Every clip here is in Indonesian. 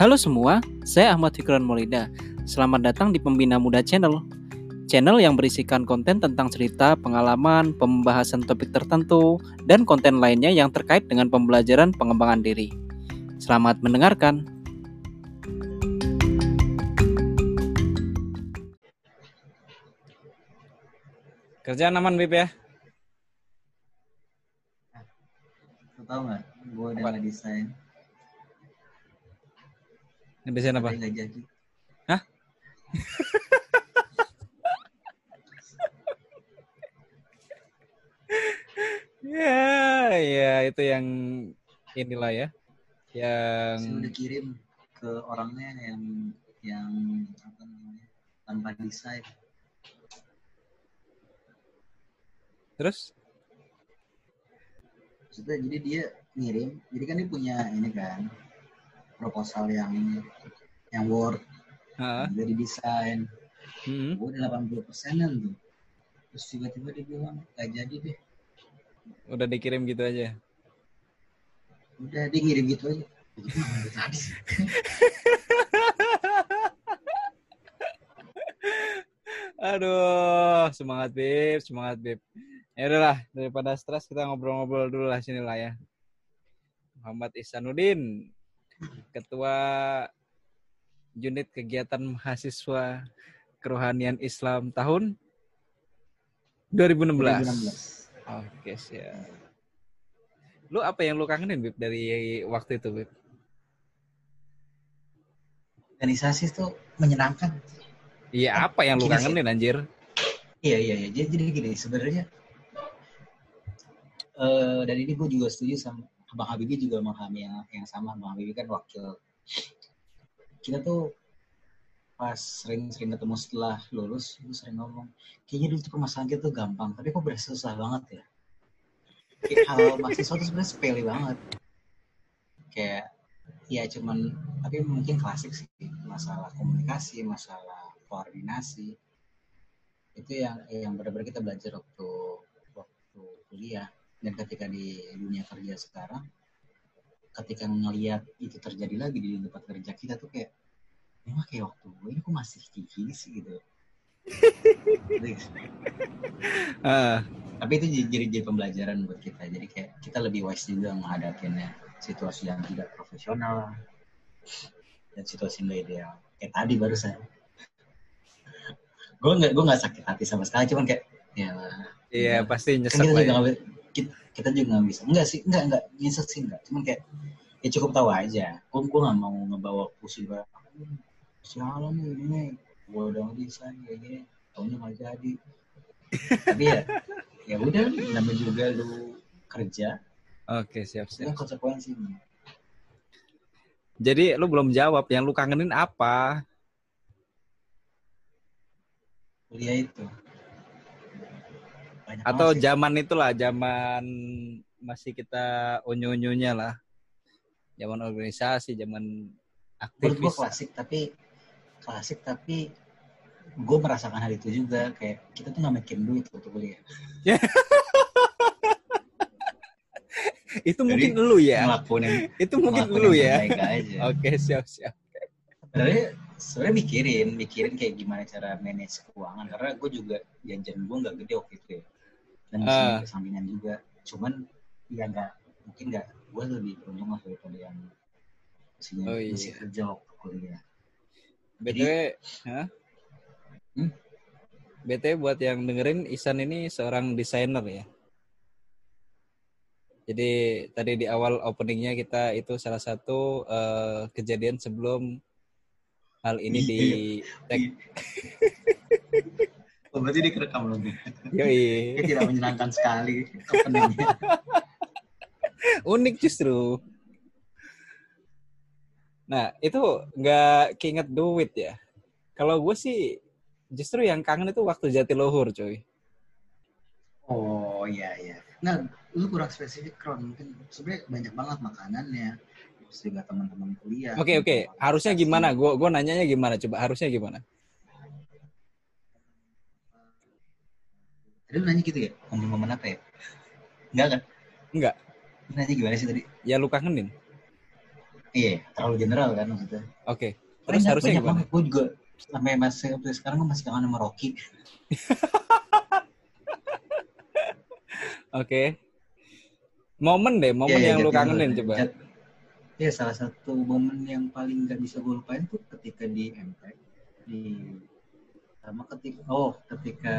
Halo semua, saya Ahmad Fikran Molida. Selamat datang di Pembina Muda Channel. Channel yang berisikan konten tentang cerita, pengalaman, pembahasan topik tertentu, dan konten lainnya yang terkait dengan pembelajaran pengembangan diri. Selamat mendengarkan. Kerjaan aman, Bib ya? Lo tau gak? Gue udah nggak desain. Ngedesain apa? Nggak jadi. Hah? Ya, ya itu yang inilah ya. Yang Saya udah kirim ke orangnya yang yang apa namanya tanpa desain. terus Maksudnya jadi dia ngirim. Jadi kan dia punya ini kan proposal yang yang Word. Heeh. Dia didesain. Mm-mm. Gue udah 80 persenan tuh. Terus tiba-tiba dia bilang gak jadi deh. udah dikirim gitu aja. Udah dia ngirim gitu aja. Aduh, semangat Bib, semangat Bib. Ya udahlah, daripada stres kita ngobrol-ngobrol dulu lah sini lah ya. Muhammad Ihsanuddin, Ketua Unit Kegiatan Mahasiswa Kerohanian Islam tahun 2016. 2016. Oke, siap. Lu apa yang lu kangenin Bib dari waktu itu, Bib? Organisasi tuh menyenangkan. Iya, apa yang lu Gini sih. kangenin anjir? Iya iya iya. Jadi, jadi gini sebenarnya eh dan ini gue juga setuju sama Bang Habibie juga memahami yang, yang sama. Bang Habibie kan wakil. Kita tuh pas sering-sering ketemu setelah lulus, gue sering ngomong, kayaknya dulu tuh permasalahan kita tuh gampang, tapi kok berasa susah banget ya. Kayak hal mahasiswa tuh sebenarnya sepele banget. Kayak ya cuman tapi mungkin klasik sih masalah komunikasi, masalah koordinasi itu yang yang benar-benar kita belajar waktu waktu kuliah dan ketika di dunia kerja sekarang ketika ngelihat itu terjadi lagi di tempat kerja kita tuh kayak ini mah kayak waktu gue ini kok masih gini sih gitu. Heeh. tapi itu jadi, jadi pembelajaran buat kita. Jadi kayak kita lebih wise juga menghadapinya. Situasi yang tidak profesional dan situasi nggak ideal. Kayak tadi barusan. Gue nggak gue nggak sakit hati sama sekali. Cuman kayak ya Iya, pasti kan nyesek kita lah juga ya. Kita, kita juga nggak bisa. Enggak sih enggak enggak nyesek sih enggak cuman kayak ya cukup tahu aja. Gue gue nggak mau ngebawa pusing gue sialan nih ini? Gue udah desain kayak gini tahunya nggak jadi. Tapi ya ya udah namanya juga lu kerja. Oke, siap, itu siap. konsekuensinya Jadi lu belum jawab yang lu kangenin apa? kuliah itu banyak Atau zaman itulah, zaman masih kita onyo-onyonya lah. Zaman organisasi, zaman menurut gue klasik tapi klasik tapi gue merasakan hal itu juga kayak kita tuh nggak mikirin duit waktu kuliah Itu Jadi, mungkin lu ya. ngelakuin Itu mungkin lu ya. Oke, siap, siap. sebenarnya sebenarnya mikirin mikirin kayak gimana cara manage keuangan karena gue juga jajan gue nggak gede waktu itu ya dan Ah. uh. sampingan juga cuman ya nggak mungkin nggak gue lebih beruntung lah daripada yang masih, Oh, iya. masih kerja waktu kuliah BTW, hah? Hmm? BTW buat yang dengerin, Isan ini seorang desainer ya. Jadi tadi di awal openingnya kita itu salah satu eh, kejadian sebelum hal ini di tag. oh, berarti dikerekam loh gue Yoi. Kayak tidak menyenangkan sekali openingnya Unik justru. Nah, itu nggak keinget duit ya. Kalau gue sih justru yang kangen itu waktu Jatiluhur, coy. oh iya iya nah lu kurang spesifik Ron mungkin sebenarnya banyak banget makanannya terus juga teman-teman kuliah Oke, oke. Harusnya gimana? Gue gue nanyanya gimana? Coba harusnya gimana? Tadi lu nanya gitu ya? Momen-momen apa ya? Enggak kan? Enggak. Lu nanya gimana sih tadi? Ya lu kangenin. Iya, terlalu general kan maksudnya. Oke. Terus Banyak- harusnya banyak gimana? Gue juga sampai masih sampai sekarang gue masih kangen sama Rocky. Oke. Momen deh, momen Iya, iya, yang lu Jatiluhur. kangenin coba. Jat- Iya, salah satu momen yang paling nggak bisa gue lupain tuh ketika di MP di sama ketika oh ketika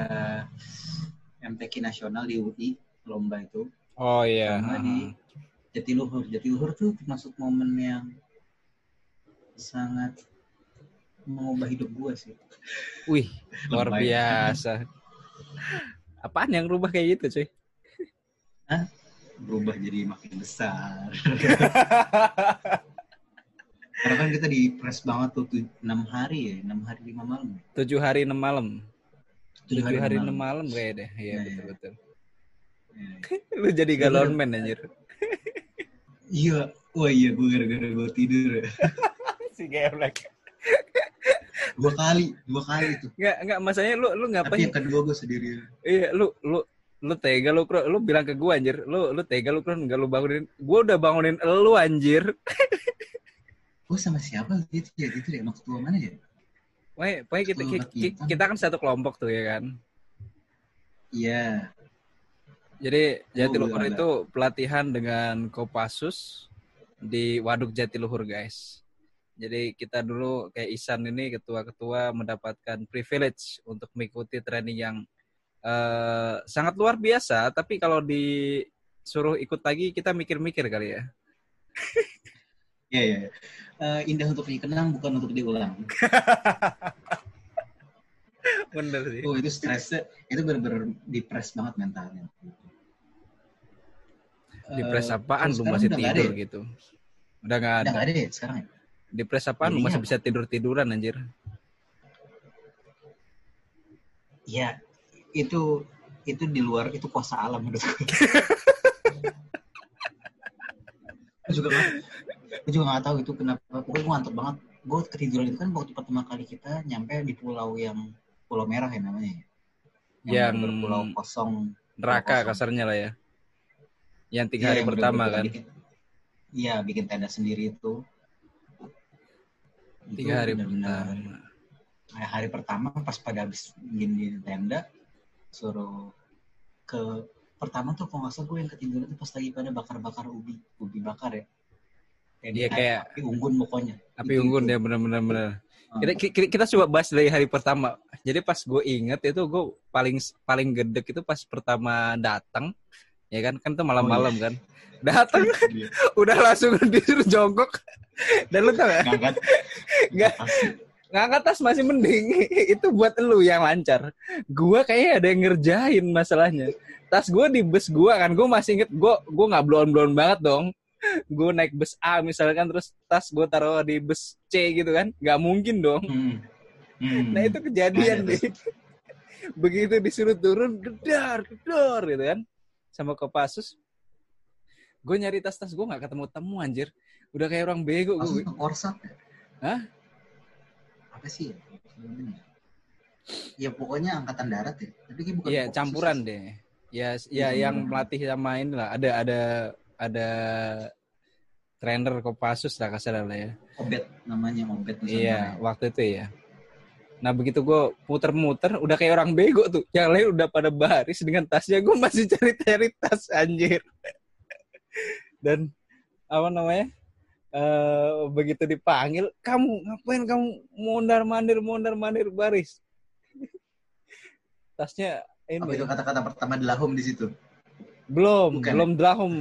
MTQ nasional di UI lomba itu Oh iya. sama di Jatiluhur. Jatiluhur tuh termasuk momen yang sangat mengubah hidup gue sih. Wih, luar Lebay. biasa. Apaan yang rubah kayak gitu, cuy? Berubah jadi makin besar. Karena kan kita di press banget tuh tuh, 6 hari ya, 6 hari 5 malam. Tujuh hari enam malam. Tujuh Tujuh hari enam malam kayak deh. Iya, Iya, betul iya. betul. Ya. Lu jadi galon man anjir. Iya, wah iya gue gara-gara gue tidur ya. si geblek. Dua kali, dua kali tuh. Enggak, enggak masanya lu lu Tapi ngapain? yang kedua gue sendiri. Iya, lu lu lu tega lu lu bilang ke gua anjir. Lu lu tega lu Kro, enggak lu bangunin. Gua udah bangunin lu anjir. Gue sama siapa gitu ya, gitu ya, sama ketua mana ya? Pokoknya, pokoknya kita, Ketua ki- ki- Batitan. kita kan satu kelompok tuh ya kan. Iya, Jadi Jatiluhur enggak, itu pelatihan dengan Kopassus di Waduk Jatiluhur guys. Jadi kita dulu kayak Isan ini ketua-ketua mendapatkan privilege untuk mengikuti training yang eh, sangat luar biasa. Tapi kalau disuruh ikut lagi kita mikir-mikir kali ya. iya, iya. Eh, indah untuk dikenang, bukan untuk diulang. Bener sih. Oh, itu stresnya, itu bener-bener depres banget mentalnya. Eh, apaan kalau lu masih udah tidur ada ya? gitu. Udah Udah ada. nggak ada ya sekarang ya? Di press apaan lu Iya. masih bisa tidur-tiduran anjir. Iya, itu itu di luar itu kuasa alam menurut gue. juga gue juga nggak tahu itu kenapa. Pokoknya gue ngantuk banget. Gue ketiduran itu kan waktu pertama kali kita nyampe di pulau yang Pulau Merah ya namanya. ya. Yang- bener-bener pulau kosong. Neraka Kosong. kasarnya lah ya. Yang tiga Iya, hari yang pertama kan. Iya, bikin tenda sendiri itu. Itu Tiga hari bener-bener- pertama. Nah, hari pertama pas pada habis bikin di tenda suruh ke pertama tuh kalau nggak salah gue yang ketiduran tuh pas lagi pada bakar-bakar ubi ubi bakar ya Kayak Iya, di- kayak- api unggun pokoknya Api unggun ya bener-bener bener. Ah. Kita, kita, kita coba bahas dari hari pertama. Jadi pas gue inget itu gue paling paling gedek itu pas pertama datang, ya kan kan itu malam-malam kan. Datang Iya. udah langsung disuruh jongkok. Dan lu tau gak? ngangkat Nggak. Ngangkat tas masih mending. itu buat lu yang lancar. Gua kayaknya ada yang ngerjain masalahnya. Tas gue di bus gua kan, gue masih inget gue gue nggak blown blown banget dong. Gue naik bus A misalkan terus tas gue taruh di bus C gitu kan, nggak mungkin dong. Hmm. Hmm. Nah itu kejadian deh. Begitu disuruh turun, gedar, gedar gitu kan. Sama Kopassus. Gue nyari tas-tas gue gak ketemu-temu anjir. Udah kayak orang bego gue. Korsat ya? Hah? apa sih ya ya pokoknya angkatan darat ya tapi bukan Kopassus. campuran deh. Ya, ya Iya, yang melatih sama ini lah. Ada ada ada trainer Kopassus lah kasar lah ya. obet namanya obet Iya, waktu itu ya. Nah begitu gue muter-muter, udah kayak orang bego tuh. Yang lain udah pada baris dengan tasnya, gue masih cari-cari tas anjir. Dan apa namanya? eh begitu dipanggil, kamu ngapain kamu mondar mandir mondar mandir baris? Tasnya apa ini itu kata-kata pertama delahum di situ belum Bukan. belum drahom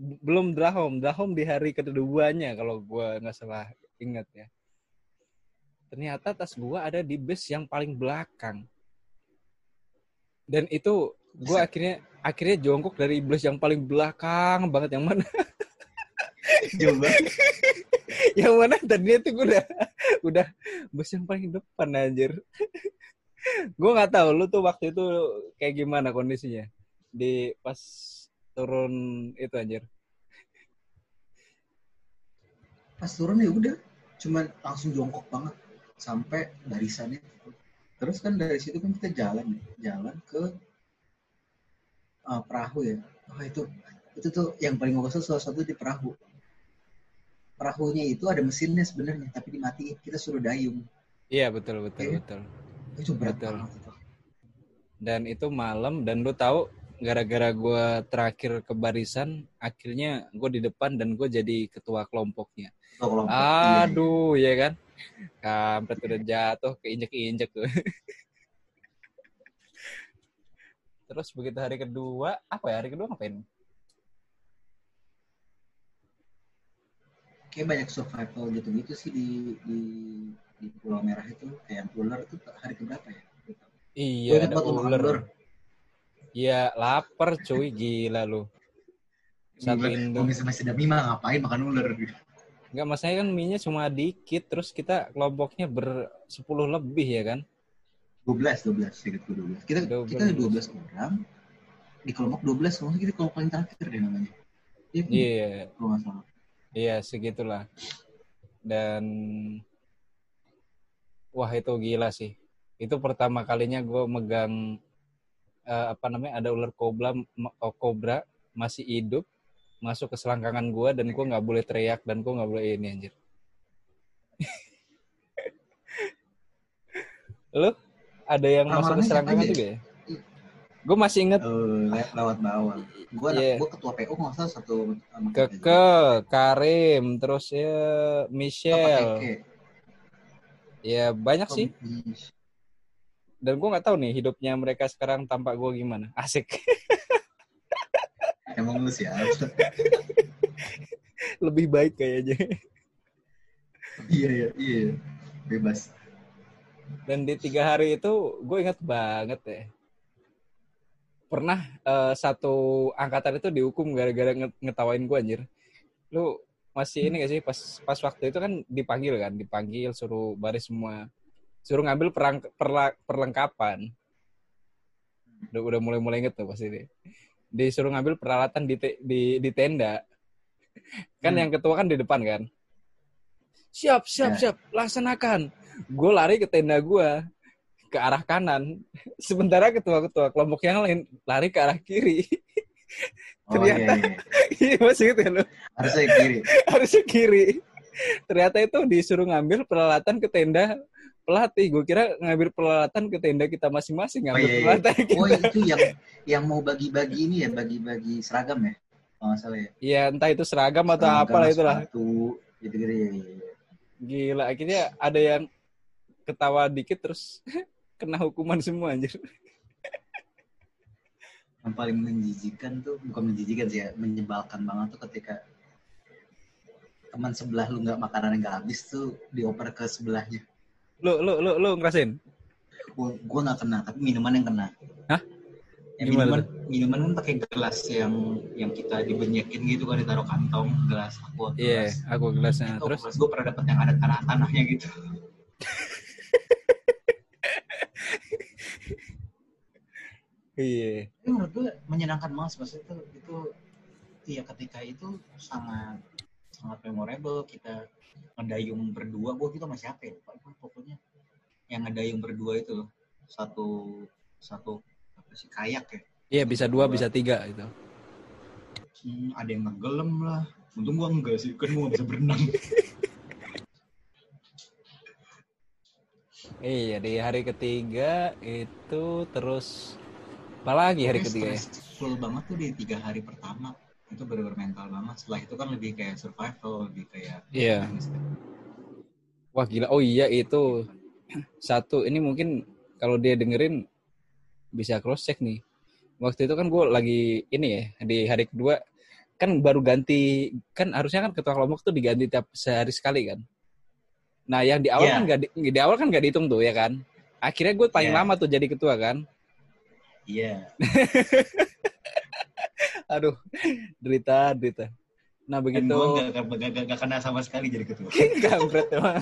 belum drahom. Drahom di hari keduanya kalau gua nggak salah ingat ya. Ternyata tas gua ada di bus yang paling belakang. Dan itu gua Bisa. akhirnya akhirnya jongkok dari bus yang paling belakang banget. Yang mana? Coba yang mana? Tadinya tuh gua udah udah bus yang paling depan anjir. Gua nggak tahu lu tuh waktu itu kayak gimana kondisinya. Di pas turun itu anjir pas turun ya udah cuman langsung jongkok banget sampai barisannya terus kan dari situ kan kita jalan jalan ke uh, perahu ya oh itu itu tuh yang paling gue kesel salah satu di perahu perahunya itu ada mesinnya sebenarnya tapi dimatiin kita suruh dayung Iya betul betul Iya. betul. itu berat Betul. banget itu Dan itu malam dan lu tahu gara-gara gue terakhir ke barisan, akhirnya gue di depan dan gue jadi ketua kelompoknya. Tuh, kelompok. Iya, iya. Aduh, ya kan? Kampret udah jatuh, keinjek-injek tuh. Terus begitu hari kedua, apa ya hari kedua ngapain? kayak banyak survival gitu-gitu sih di di di Pulau Merah itu kayak ular itu hari keberapa ya Iya, ada ular. Iya, lapar cuy, gila lu. Satu Gila, Indo. Kalau misalnya masih ada mie mah ngapain makan ular Enggak, masalahnya kan mie-nya cuma dikit, terus kita kelompoknya ber 10 lebih ya kan? 12 12 sedikit gue 12 kita kita 12. 12 orang di kelompok 12 kalau kita kelompok paling terakhir deh namanya Iya, kan? Iya, kalau nggak salah iya segitulah. Dan wah itu gila sih. Itu pertama kalinya gue megang eh, apa namanya ada ular kobra oh, kobra masih hidup masuk ke selangkangan gue dan gue nggak boleh teriak dan gue nggak boleh ini anjir. Lu ada yang masuk ke selangkangan juga ya? Gue masih inget Eh, le- lewat bawah gue Iya. gue ketua PO nggak salah satu. Keke, Karim, terus ya Michelle. Ya banyak Oh, sih. Dan gue nggak tahu nih hidupnya mereka sekarang tampak gue gimana. Asik. emang lu siapa Lebih baik kayaknya. iya iya iya bebas Dan di tiga hari itu gue ingat banget ya. Pernah eh, satu angkatan itu dihukum gara-gara nge- ngetawain gue anjir. Lu masih ini gak sih pas pas waktu itu kan dipanggil kan, dipanggil suruh baris semua. Suruh ngambil perang, perla- perlengkapan. Udah, udah mulai-mulai inget tuh pasti ini. Disuruh ngambil peralatan di, te- di, di tenda. Kan Hmm. yang ketua kan di depan kan. Siap, siap, Ya. siap. Laksanakan. Gue lari ke tenda gue. Ke arah kanan. Sementara ketua-ketua kelompok yang lain lari ke arah kiri. oh Ternyata- iya, iya. Iya masih gitu ya lu. harusnya kiri Harusnya kiri. Ternyata itu disuruh ngambil peralatan ke tenda pelatih. Gue kira ngambil peralatan ke tenda kita masing-masing. Ngambil Oh, iya, iya. peralatan kita. oh itu yang yang mau bagi-bagi ini ya bagi-bagi seragam ya kalau nggak salah ya Ya entah itu seragam atau Seragam, apalah itulah. sepatu gitu-gitu ya, ya, ya. Gila, akhirnya ada yang ketawa dikit terus kena hukuman semua anjir. yang paling menjijikan tuh bukan menjijikan sih ya menyebalkan banget tuh ketika teman sebelah lu nggak makanan yang nggak habis tuh dioper ke sebelahnya Lu lu lu lu ngerasain? gua gua nggak kena tapi minuman yang kena Hah? Ya, minuman minuman kan pakai gelas yang yang kita dibenyekin gitu kan ditaruh kantong gelas aqua Iya, gelas aku gelasnya. Itu Terus gue pernah dapet yang ada tanah-tanahnya gitu iya. Tapi menurut gue menyenangkan banget maksudnya itu itu iya ketika itu sangat sangat memorable. Kita ngedayung berdua. Gue kita masih apa ya? Lupa pokoknya. Yang ngedayung berdua itu loh. Satu satu apa sih kayak ya? Iya, bisa dua, bisa tiga itu. Hmm, ada yang ngegelem lah. Untung gua enggak sih. Kan gua bisa berenang. Iya, di hari ketiga itu terus apa lagi hari ketiga ya? stressful banget tuh di tiga hari pertama itu bener-bener mental banget setelah itu kan lebih kayak survival lebih kayak Iya. Wah gila. Oh iya itu satu. Ini mungkin kalau dia dengerin bisa cross check nih. Waktu itu kan gue lagi ini ya di hari kedua kan baru ganti kan harusnya kan ketua kelompok tuh diganti tiap sehari sekali kan. Nah yang di awal Iya. kan gak di, di awal kan gak dihitung tuh ya kan. Akhirnya gue paling Iya. lama tuh jadi ketua kan. iya Aduh derita derita. Nah dan begitu gua nggak nggak- nggak- nggak kena sama sekali jadi ketua kampret emang.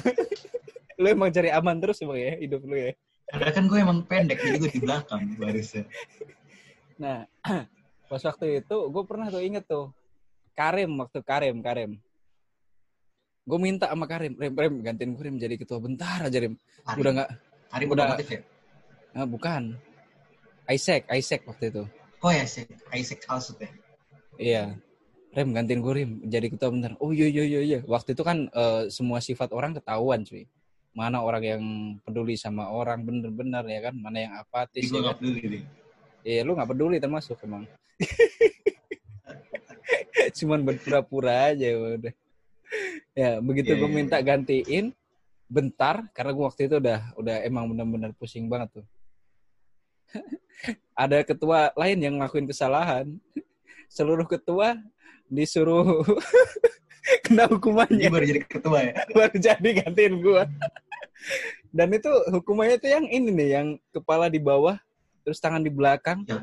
lu emang cari aman terus emang ya hidup lu ya. Karena kan gue emang pendek, jadi gue di belakang barisnya. Nah, pas waktu itu gue pernah tuh inget tuh Karim waktu Karim Karim. Gue minta sama Karim, Rem, Rem gantiin gue Rem jadi ketua bentar aja Rem. Hari, Udah nggak, hari udah- ya? ah, bukan. Isaac, Isaac waktu itu. Oh ya, Isaac, Isaac Alsut ya? Iya. Rem gantiin gue Rem jadi ketua bentar. Oh iya iya iya iya. Waktu itu kan eh, semua sifat orang ketahuan cuy. Mana orang yang peduli sama orang bener-bener ya kan, mana yang apatis. gue ya kan? gak peduli nih Iya, lu nggak peduli termasuk emang. Cuman berpura-pura aja udah. Ya, begitu Iya, gue iya, minta gantiin bentar karena gue waktu itu udah udah emang benar-benar pusing banget tuh. Ada ketua lain yang ngelakuin kesalahan. Seluruh ketua disuruh kena Ini hukumannya baru jadi ketua ya baru jadi gantiin gue. Dan itu hukumannya tuh yang ini nih, yang kepala di bawah terus tangan di belakang. ya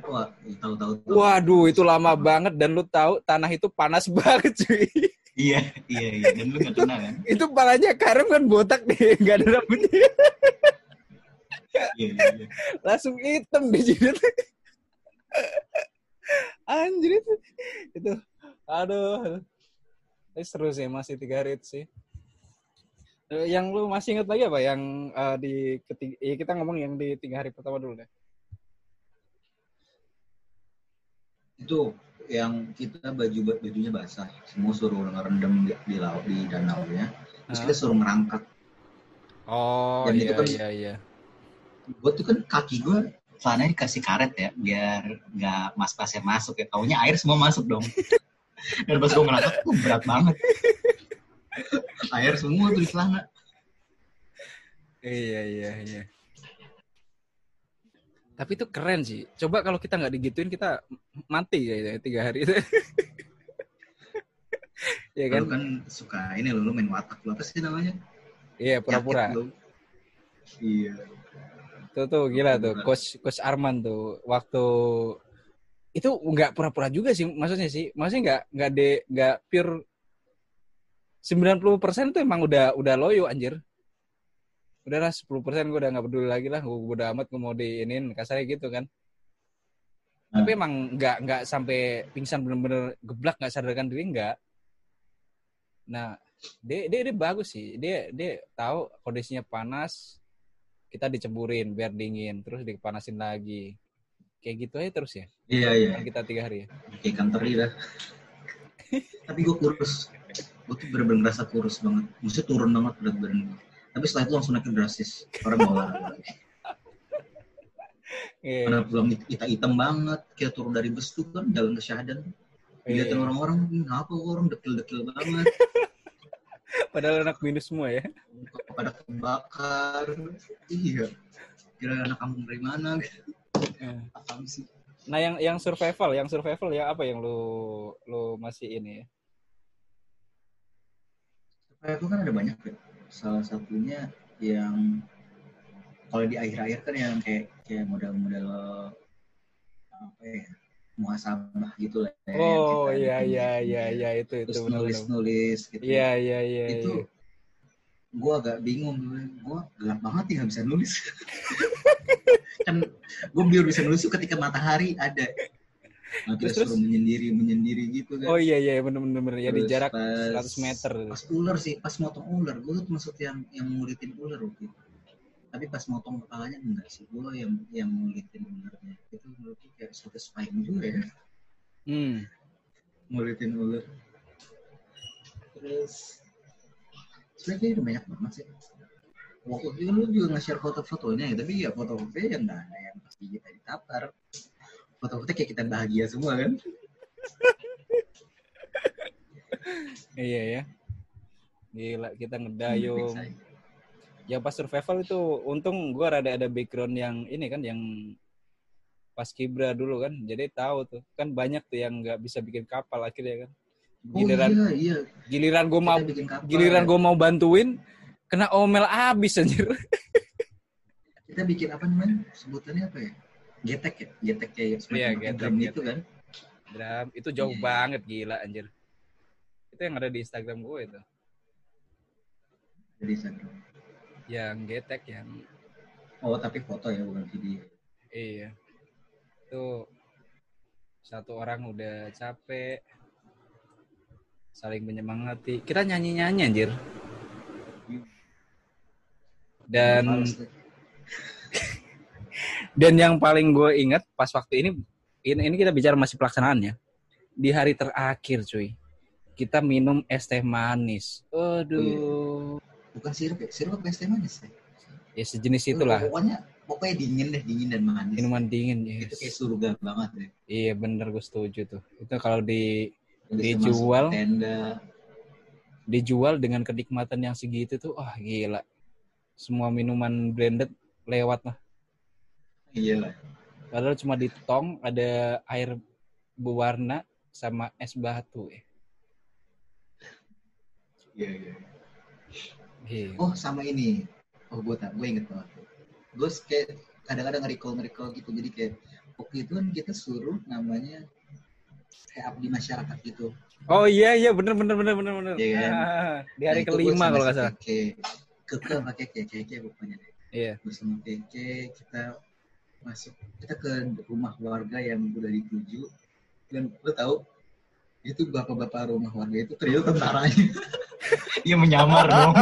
tahu-tahu. Waduh, itu lama banget dan lu tahu tanah itu panas banget cuy. iya iya iya dan lu gak kena kan itu palanya Karim kan botak nih, nggak ada rambutnya. iya iya iya. Langsung hitam di jidat. Anjir itu. Itu. Aduh. Ini seru sih masih tiga hari itu sih. Eh, Yang lu masih ingat lagi apa? Yang eh, di ketiga, ya kita ngomong yang di tiga hari pertama dulu deh. itu yang kita baju bajunya basah semua suruh ngerendam di, di laut di danau ya terus kita suruh ngerangkak Oh Dan iya itu kan- iya iya. gue tuh kan kaki gue celananya dikasih karet ya biar nggak mas pasir masuk ya taunya air semua masuk dong dan pas gue ngerangkak tuh berat banget air semua tuh di celana Iya iya iya. Tapi itu keren sih. Coba kalau kita nggak digituin kita mati ya tiga hari itu. Iya kan? Lu kan suka ini lo, lu main watak lu apa sih namanya? Iya pura-pura. Lu. Iya. Tuh tuh gila tuh, coach coach Arman tuh waktu itu nggak pura-pura juga sih maksudnya sih. Maksudnya nggak nggak de nggak pure 90% tuh emang udah udah loyo anjir. Udahlah 10% gue udah nggak peduli lagi lah, gue udah amat gue mau diinin kasarnya gitu kan. Tapi Hmm. emang nggak nggak sampai pingsan bener-bener geblak nggak sadarkan diri nggak. Nah, dia, dia dia bagus sih. Dia dia tahu kondisinya panas, kita diceburin biar dingin, terus dipanasin lagi. Kayak gitu aja terus ya. Iya iya. Kita tiga hari ya. Kayak ikan teri dah. Tapi gue kurus. Gue tuh bener-bener ngerasa kurus banget. Maksudnya turun banget berat badan gue. Tapi setelah itu langsung naik drastis. Orang mau olahraga. Iya. Karena pulang kita hitam banget. Kita turun dari bus tuh kan jalan ke Syahdan. Dilihatin Iya. orang-orang, kenapa orang dekil-dekil banget. Padahal anak minus semua ya. pada kebakar iya kira anak kampung dari mana Iya. apa sih Nah, yang yang survival, yang survival ya apa yang lu lu masih ini ya? itu kan ada banyak ya salah satunya yang kalau di akhir-akhir kan yang kayak kayak model-model apa ya muhasabah gitu lah ya, Oh kita iya iya gitu iya ya. iya itu itu terus benar-benar. nulis-nulis gitu Iya iya iya. itu iya. gue agak bingung gue gelap banget ya nggak bisa nulis kan gue biar bisa nulis tuh ketika matahari ada nah, kita Terus, suruh menyendiri menyendiri gitu kan Oh iya iya benar-benar benar. ya di jarak pas- 100 meter. pas ular sih pas motong ular gue tuh maksud yang yang ngulitin ular waktu itu tapi pas motong kepalanya enggak sih gue yang yang ngulitin ularnya itu menurut gue kayak satisfying juga ya. Hmm. ngulitin ular terus sebenarnya banyak banget sih. Waktu itu lu juga nge-share foto-fotonya ya tapi ya foto-fotonya yang nggak ada yang pasti kita ditapar foto-foto kayak kita bahagia semua kan. Iya ya. Gila kita ngedayung. Ya pas survival itu untung gua rada ada background yang ini kan yang pas kibra dulu kan. Jadi tahu tuh. Kan banyak tuh yang nggak bisa bikin kapal akhirnya kan. oh Giliran iya iya giliran gua mau kapal. giliran gua mau bantuin kena omel abis anjir. kita bikin apa namanya sebutannya apa ya getek ya getek kayak Iya, getek, drum getek. itu kan Dram, itu jauh Iya. banget gila anjir. Itu yang ada di Instagram gue itu. jadi Instagram Yang getek yang oh tapi foto ya bukan video iya. Itu satu orang udah capek saling menyemangati. Kita nyanyi-nyanyi anjir. Dan dan yang paling gue ingat pas waktu ini ini, ini kita bicara masih pelaksanaannya. di hari terakhir cuy kita minum es teh manis aduh Bukan sirup ya? Sirup apa es teh manis ya? ya sejenis itulah Pokoknya pokoknya dingin deh, dingin dan manis. minuman dingin Itu kayak yes. surga banget deh. iya bener gue setuju tuh itu kalau di bisa Dijual. Tenda. dijual dengan kenikmatan yang segitu tuh ah gila semua minuman branded lewat lah Iya lah. padahal cuma di tong ada air berwarna sama es batu ya Iya, iya. Iya. Oh, sama ini. Oh, gue tak, gue inget banget. Gue kayak kadang-kadang nge-recall, nge-recall gitu. Jadi kayak waktu itu kan kita suruh namanya kayak abdi masyarakat gitu. oh iya iya bener bener bener bener bener Iya kan? Ah, di hari Nah, kelima kalau nggak salah Keke. Keke sama Keke, Keke pokoknya iya sama Keke, kita masuk, kita ke rumah warga yang udah dituju. Dan lo tahu, itu bapak-bapak rumah warga itu ternyata tentaranya. Dia menyamar dong.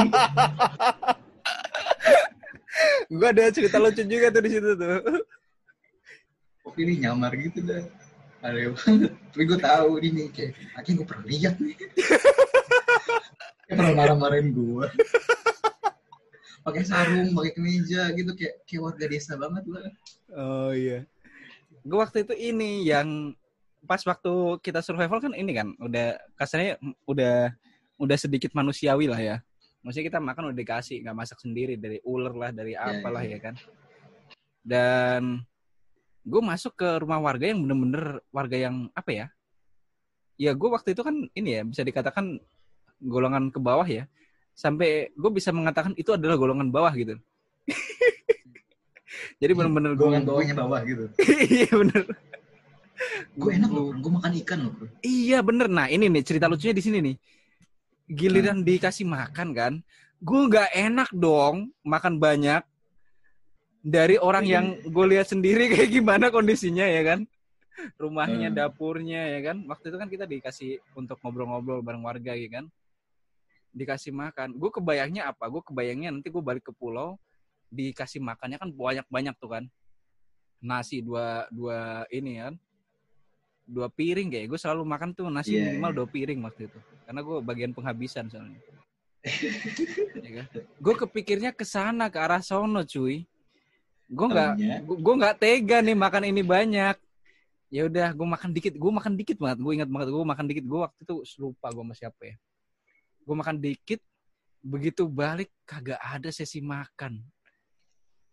gue ada cerita lucu juga tuh di situ tuh Kok ini nyamar gitu dah. Aneh banget. Tapi gue tahu ini kayak, akhirnya gue pernah lihat nih. Dia pernah marah-marahin gue. pakai sarung, pakai kemeja gitu kayak kayak warga desa banget lah. oh iya gue waktu itu ini yang pas waktu kita survival kan ini kan udah kasarnya udah udah sedikit manusiawi lah ya maksudnya kita makan udah dikasih nggak masak sendiri dari ular lah dari Iya, apalah iya. ya kan dan gue masuk ke rumah warga yang bener-bener warga yang apa ya ya gue waktu itu kan ini ya bisa dikatakan golongan ke bawah ya sampai gue bisa mengatakan itu adalah golongan bawah gitu jadi bener-bener kan bawahnya bawah gitu. iya bener Gue enak loh, gue makan ikan loh. bro. Iya bener. Nah ini nih cerita lucunya di sini nih. Giliran dikasih makan kan, gue nggak enak dong makan banyak dari orang yang gue lihat sendiri kayak gimana kondisinya ya kan. Rumahnya, Hmm. dapurnya ya kan. Waktu itu kan kita dikasih untuk ngobrol-ngobrol bareng warga ya kan. Dikasih makan. Gue kebayangnya apa? Gue kebayangnya nanti gue balik ke pulau dikasih makannya kan banyak-banyak tuh kan. Nasi dua dua ini kan dua piring kayak gue selalu makan tuh nasi Iya, minimal iya. dua piring waktu itu karena gue bagian penghabisan soalnya. Ya kan? gue kepikirnya ke sana ke arah sono cuy. Gue nggak gue nggak tega nih makan ini banyak. Ya udah gue makan dikit gue makan dikit banget. Gue ingat banget gue makan dikit. Gue waktu itu lupa gue sama siapa ya. Gue makan dikit begitu balik kagak ada sesi makan.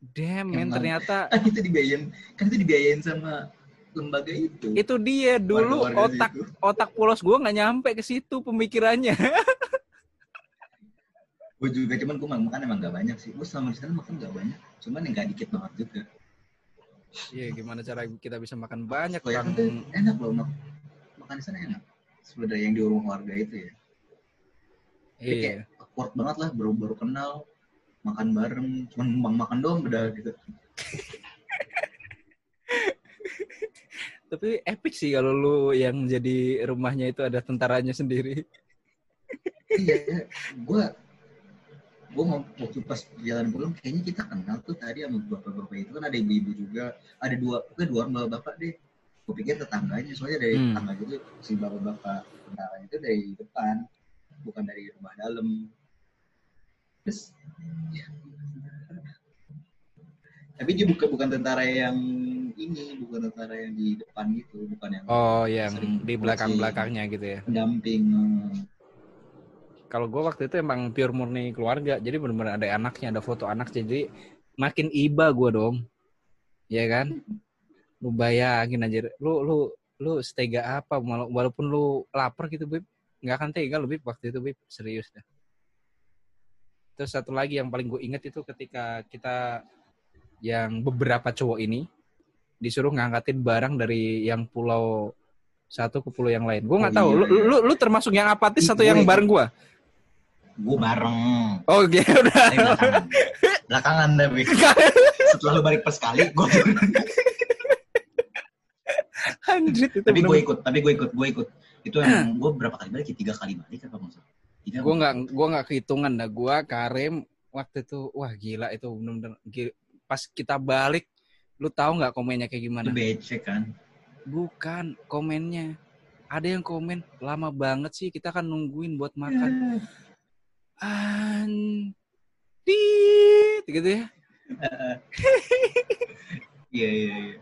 Damn men ternyata Kan itu dibiayain, kan itu dibiayain sama lembaga itu. itu dia dulu Warga-warga otak situ. otak polos gue nggak nyampe ke situ pemikirannya Gue juga cuman gue makan emang gak banyak sih. Gue selama di sana makan gak banyak. Cuman yang gak dikit banget juga. Iya, gimana cara kita bisa makan banyak orang tuh enak loh mak makan di sana enak. Sebenarnya yang di rumah warga itu ya. Iya. kayak awkward banget lah baru baru kenal makan bareng cuman numpang makan doang udah gitu Tapi epic sih kalau lu yang jadi rumahnya itu ada tentaranya sendiri. iya gue gue mau waktu pas jalan pulang kayaknya kita kenal tuh tadi sama bapak-bapak itu kan ada ibu-ibu juga ada dua pokoknya dua orang bapak deh gue pikir tetangganya soalnya dari Hmm. tetangga itu si bapak-bapak tentara itu dari depan bukan dari rumah dalam terus ya. tapi dia bukan bukan tentara yang ini tentara yang di depan gitu bukan yang Oh, yang Sering di belakang-belakangnya gitu ya. pendamping eh, Kalau gue waktu itu emang pure murni keluarga, jadi benar-benar ada anaknya, ada foto anak, jadi makin iba gue dong, ya kan? Lu bayangin aja, lu lu lu setega apa, wala- walaupun lu lapar gitu, bib, nggak akan tega lu bib waktu itu bib, serius dah. Terus satu lagi yang paling gue inget itu ketika kita yang beberapa cowok ini disuruh ngangkatin barang dari yang pulau satu ke pulau yang lain. Gue nggak Oh, tahu, iya, lu, iya. lu lu termasuk yang apatis Ih, atau yang bareng gue? gue bareng. Oh gitu udah. Tapi belakangan. Belakangan tapi. Setelah lu balik pas sekali gue Anjir itu tapi gue ikut tapi gue ikut gue ikut. Itu yang gue berapa kali balik ya? Tiga kali balik apa maksud tiga Gue nggak gue nggak kehitungan dah. Gue Karim waktu itu wah gila itu bener-bener. Gi- pas kita balik lu tahu nggak komennya kayak gimana? becek kan Bukan komennya. ada yang komen lama banget sih kita kan nungguin buat makan. Antit gitu ya. Iya iya iya.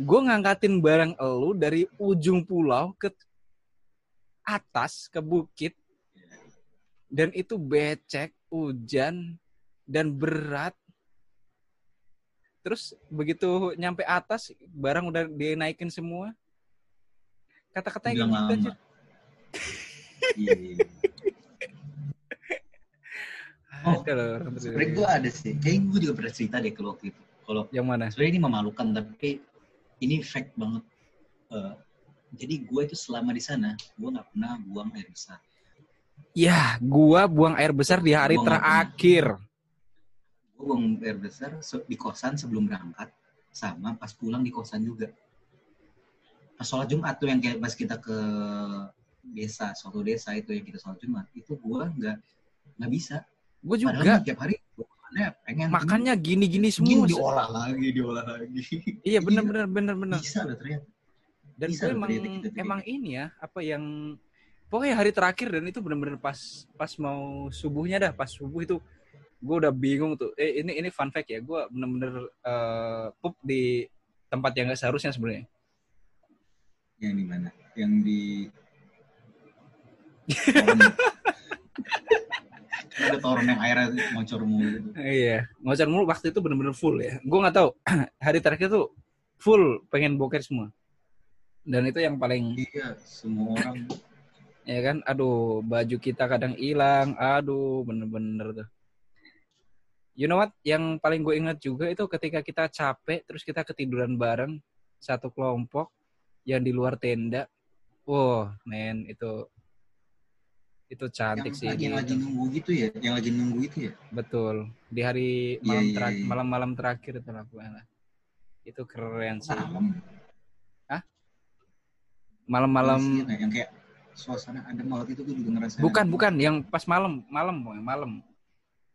Gue ngangkatin barang elu dari ujung pulau ke atas ke bukit dan itu becek, hujan dan berat. Terus begitu nyampe atas barang udah dinaikin semua. Kata-katanya gitu aja. Iya. iya. Oh, orang Sebenarnya berdua. gue ada sih. Kayaknya gue juga pernah cerita deh kalau waktu itu. Kalau Yang mana? sebenarnya ini memalukan tapi ini fact banget. Eh, jadi gue itu selama di sana gue nggak pernah buang air besar. Ya, gua buang air besar di hari Gua terakhir. Gue buang air besar di kosan sebelum berangkat sama pas pulang di kosan juga. Pas sholat Jumat tuh yang kayak pas kita ke desa, suatu desa itu yang kita sholat Jumat itu gue nggak nggak bisa. Gue Padahal juga. tiap hari makannya pengen Makannya gini-gini gini semua. diolah lagi, diolah lagi. Iya bener bener bener. Bisa loh ternyata. Dan bisa gue emang ternyata bikin. emang ini ya apa yang pokoknya hari terakhir dan itu bener-bener pas pas mau subuhnya dah pas subuh itu gue udah bingung tuh. Eh ini ini fun fact ya. Gue bener-bener eh, pup di tempat yang gak seharusnya sebenarnya. Yang di mana? Yang di ada toron yang airnya ngocor mulu gitu. Iya, ngocor mulu waktu itu bener-bener full ya. Gue nggak tahu hari terakhir tuh full pengen boker semua. Dan itu yang paling Iya, semua orang ya kan, aduh baju kita kadang hilang, aduh bener-bener tuh. You know what? Yang paling gue ingat juga itu ketika kita capek terus kita ketiduran bareng satu kelompok yang di luar tenda. Wow, men itu itu cantik yang sih. lagi, lagi nunggu gitu ya, yang lagi nunggu itu ya. Betul. Di hari Iya, malam iya, terakhir, iya. malam-malam terakhir itu lah pokoknya. Itu keren sih. Malam. Malam-malam Iya, yang kayak suasana adem banget itu gue juga ngerasain. bukan bukan yang pas malam, malam malam.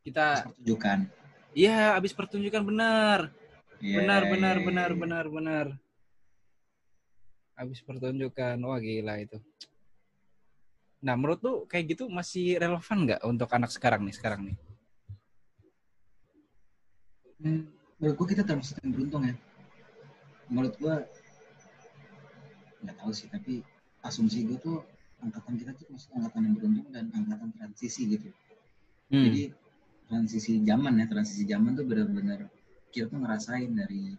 Kita pertunjukan. iya habis pertunjukan benar. Iya, Benar benar iya, benar iya. benar benar. Habis pertunjukan. Wah gila itu. Nah, menurut lu kayak gitu masih relevan nggak untuk anak sekarang nih, sekarang nih? Hmm, menurut gue kita termasuk yang beruntung ya. Menurut gue nggak tahu sih, tapi asumsi gue tuh angkatan kita tuh masuk angkatan yang beruntung dan angkatan transisi gitu. Hmm. Jadi transisi zaman ya, transisi zaman tuh benar-benar kita tuh ngerasain dari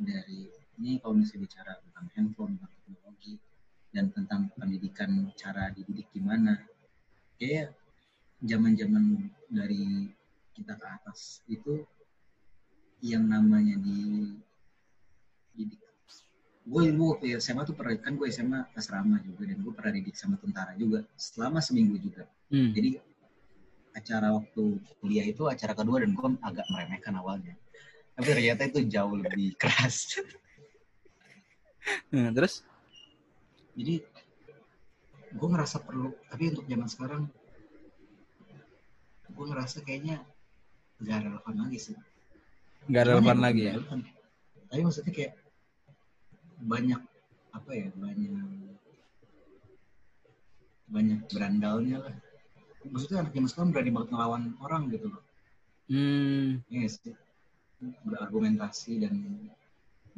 dari ini kalau misalnya bicara tentang handphone, tentang teknologi dan tentang pendidikan cara dididik gimana. Kayak zaman-zaman dari kita ke atas itu yang namanya di didik gue dulu waktu SMA tuh pernah kan gue SMA asrama juga dan gue pernah didik sama tentara juga selama seminggu juga Hmm. jadi acara waktu kuliah itu acara kedua dan gue agak meremehkan awalnya tapi ternyata itu jauh lebih keras Hmm, terus jadi gue ngerasa perlu tapi untuk zaman sekarang gue ngerasa kayaknya gak relevan lagi sih Cuman relevan ya lagi ya? relevan. Tapi maksudnya kayak banyak apa ya banyak banyak berandalnya lah. Maksudnya anak zaman sekarang berani banget ngelawan orang gitu loh. Hmm. Iya sih. Berargumentasi dan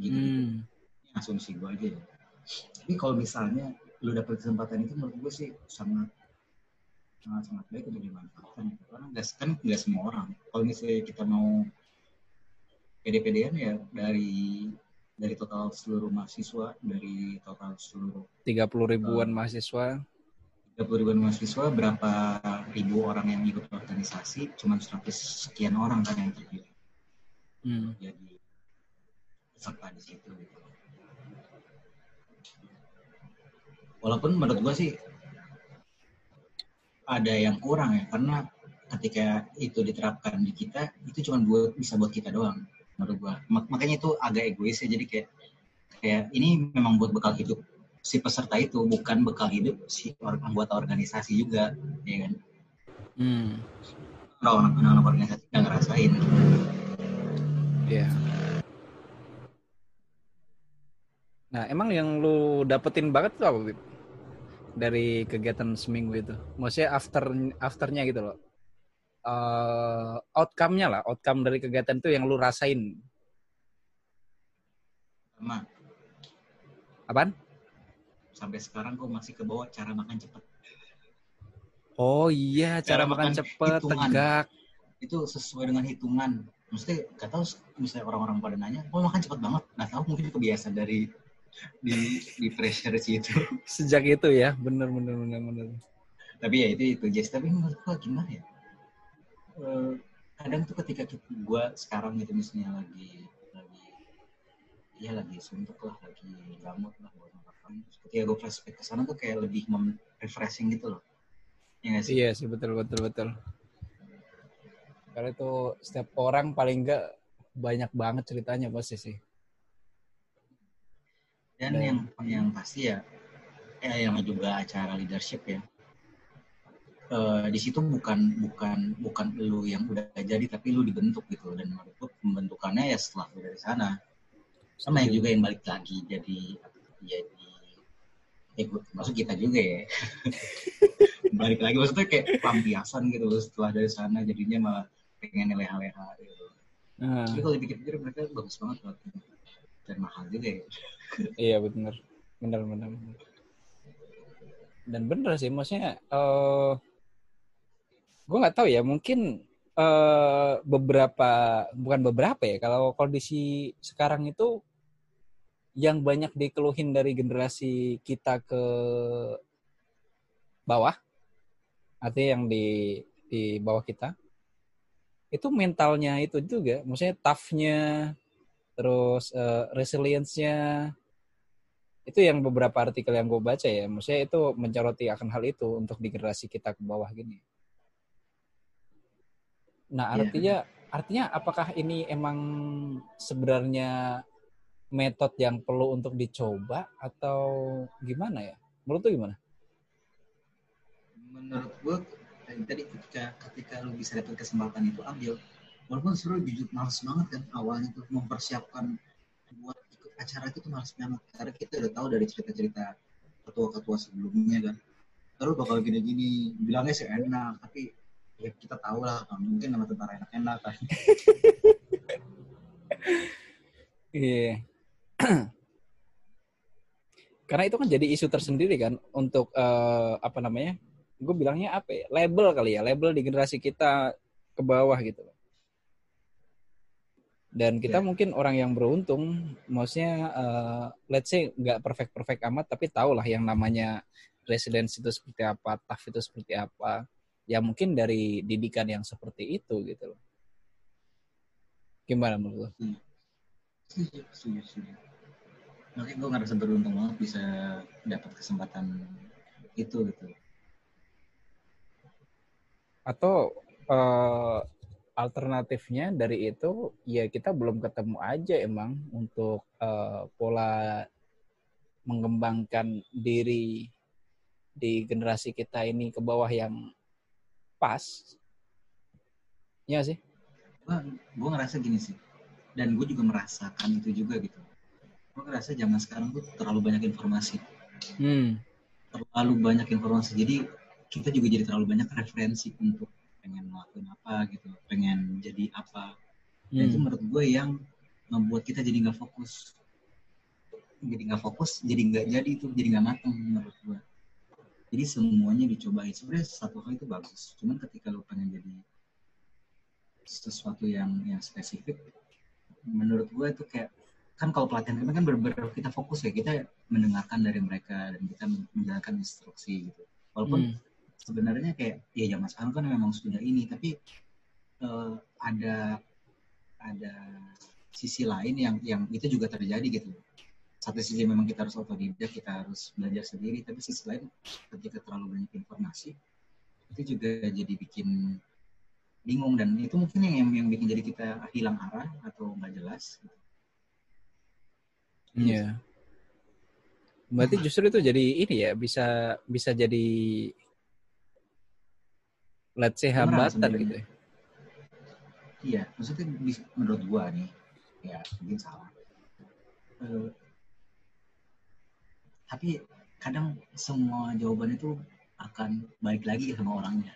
gitu. Hmm. Ini asumsi gue aja ya. Tapi kalau misalnya lu dapet kesempatan itu menurut gue sih sangat sangat sangat baik untuk dimanfaatkan gitu. karena nggak kan nggak semua orang kalau misalnya kita mau pd-pdn ya dari dari total seluruh mahasiswa dari total seluruh 30 ribuan mahasiswa. 30 ribuan mahasiswa berapa ribu orang yang ikut organisasi cuma 100 sekian orang kan yang terpilih Hmm. jadi peserta di situ gitu. Walaupun menurut gua sih ada yang kurang ya karena ketika itu diterapkan di kita itu cuma buat bisa buat kita doang menurut. Mak- makanya itu agak egois ya jadi kayak kayak ini memang buat bekal hidup si peserta itu bukan bekal hidup si or- anggota organisasi juga ya kan Hmm. orang anak organisasi nggak ngerasain Iya. Nah, emang yang lu dapetin banget tuh apa, Bib? dari kegiatan seminggu itu? Maksudnya after afternya gitu loh. Uh, outcome-nya lah, outcome dari kegiatan itu yang lu rasain. Sama. Apaan? Sampai sekarang gue masih ke bawah cara makan cepat. Oh iya, cara, Cara makan, makan cepet, hitungan. tegak. Itu sesuai dengan hitungan. Maksudnya gak tahu misalnya orang-orang pada nanya, oh makan cepat banget. Gak tahu mungkin kebiasaan dari di di pressure sih itu. Sejak itu ya, bener bener bener bener. Tapi ya itu itu Jess. Tapi menurut gue gimana ya? Eh, kadang tuh ketika gue sekarang gitu misalnya lagi ya lagi suntuk lah, lagi gamut lah buat ngapain. Terus Ketika gue flashback ke sana tuh kayak lebih refreshing gitu loh. Ya nggak sih? Iya sih betul betul betul. Karena itu setiap orang paling enggak banyak banget ceritanya pasti sih. Dan Dan- yang yang pasti ya, eh, yang juga acara leadership ya. Eh, di situ bukan bukan bukan lu yang udah jadi tapi lu dibentuk gitu dan menurut pembentukannya ya setelah lu dari sana sama yang juga yang balik lagi jadi jadi gua, maksud kita juga ya balik lagi maksudnya kayak pelampiasan gitu setelah dari sana jadinya malah pengen leha-leha gitu Nah, tapi kalau dipikir-pikir mereka bagus banget loh dan mahal juga ya iya. Bener bener. bener. Dan bener sih, maksudnya eh gue nggak tahu ya, mungkin eh beberapa bukan beberapa ya, kalau kondisi sekarang itu yang banyak dikeluhin dari generasi kita ke bawah, artinya yang di di bawah kita, itu mentalnya itu juga, maksudnya tough-nya, terus eh, resilience-nya, itu yang beberapa artikel yang gue baca ya, maksudnya itu mencoroti akan hal itu untuk di generasi kita ke bawah gini. Nah Iya. artinya artinya apakah ini emang sebenarnya metode yang perlu untuk dicoba atau gimana ya? Menurut lu gimana? menurut gue tadi, tadi ketika ketika lu bisa dapat kesempatan itu ambil walaupun seru jujur males banget kan awalnya tuh mempersiapkan buat ikut acara itu tuh males banget karena kita udah tahu dari cerita-cerita ketua-ketua sebelumnya kan terus bakal gini-gini bilangnya sih enak tapi ya kita tahu lah kan mungkin nama tentara enak-enak kan Iya. Karena itu kan jadi isu tersendiri kan untuk eh, apa namanya? Gue bilangnya apa ya? Label kali ya, label di generasi kita ke bawah gitu. Dan kita Iya. mungkin orang yang beruntung, maksudnya eh, let's say nggak perfect perfect amat, tapi tahu lah yang namanya residence itu seperti apa, tough itu seperti apa. Ya mungkin dari didikan yang seperti itu gitu loh. Gimana menurut lo? setuju setuju setuju makanya gue ngerasa beruntung banget bisa dapat kesempatan itu gitu. Atau eh, alternatifnya dari itu ya kita belum ketemu aja emang untuk eh, pola mengembangkan diri di generasi kita ini ke bawah yang pas. Ya sih? Gue gue ngerasa gini sih. Dan gue juga merasakan itu juga gitu gue ngerasa zaman sekarang tuh terlalu banyak informasi. Hmm. Terlalu banyak informasi. Jadi kita juga jadi terlalu banyak referensi untuk pengen ngelakuin apa gitu pengen jadi apa. Dan itu hmm. menurut gue yang membuat kita jadi nggak fokus. Jadi nggak fokus jadi nggak jadi itu jadi nggak matang menurut gue jadi semuanya dicobain. Sebenarnya satu hal itu bagus. Cuman ketika lu pengen jadi sesuatu yang yang spesifik menurut gue itu kayak kan kalau pelatihan kami kan benar-benar kita fokus ya kita mendengarkan dari mereka dan kita menjalankan instruksi gitu walaupun Hmm. sebenarnya kayak ya zaman sekarang kan memang sudah ini tapi eh, ada ada sisi lain yang yang itu juga terjadi gitu satu sisi memang kita harus otodidak kita harus belajar sendiri tapi sisi lain ketika terlalu banyak informasi itu juga jadi bikin bingung dan itu mungkin yang yang bikin jadi kita hilang arah atau nggak jelas gitu. Iya. Berarti justru itu jadi ini ya bisa bisa jadi let's say hambatan gitu ya. Iya, maksudnya menurut gua nih, ya mungkin salah. Eh, tapi kadang semua jawaban itu akan balik lagi sama orangnya.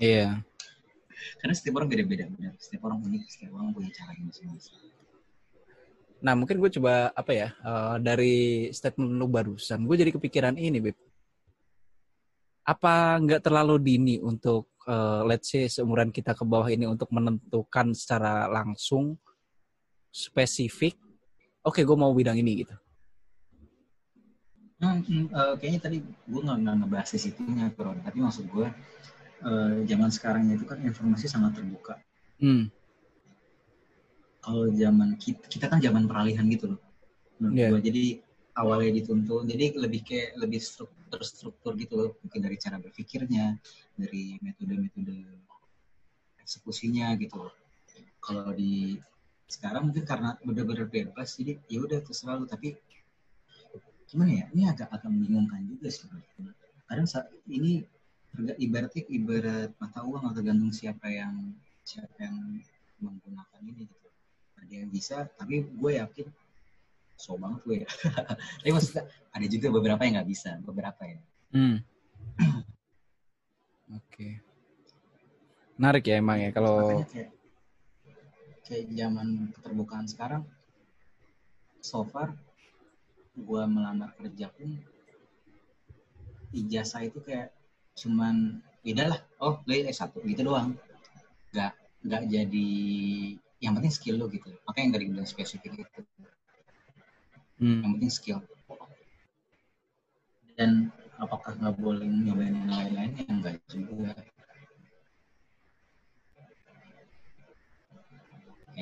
Iya. Karena setiap orang beda-beda. Setiap orang unik, setiap orang punya caranya masing-masing. Nah, mungkin gue coba apa ya uh, dari statement lu barusan, gue jadi kepikiran ini, Beb. Apa nggak terlalu dini untuk uh, let's say seumuran kita ke bawah ini untuk menentukan secara langsung spesifik, oke, okay, gue mau bidang ini gitu. Hmm, hmm, uh, kayaknya tadi gue nggak ngebahas di situnya, bro. Tapi maksud gue, uh, zaman sekarang itu kan informasi sangat terbuka. Hmm. Kalau zaman kita, kita kan zaman peralihan gitu loh. Menurut yeah. gue. Jadi awalnya dituntun, jadi lebih kayak lebih struktur, terstruktur gitu loh. Mungkin dari cara berpikirnya, dari metode-metode eksekusinya gitu loh. Kalau di sekarang mungkin karena benar-benar bebas, jadi ya udah terserah lu. Tapi gimana ya ini agak agak membingungkan juga sih kadang saat ini ibaratnya ibarat mata uang atau tergantung siapa yang siapa yang menggunakan ini gitu ada yang bisa tapi gue yakin so banget gue ya tapi maksudnya ada juga beberapa yang nggak bisa beberapa ya hmm. oke okay. menarik ya emang ya kalau kayak, kayak zaman keterbukaan sekarang so far gue melamar kerja pun ijazah itu kayak cuman beda lah oh lo s satu gitu doang nggak nggak jadi yang penting skill lo gitu makanya yang dari bilang spesifik itu hmm. yang penting skill dan apakah nggak boleh nyobain yang lain-lain yang enggak juga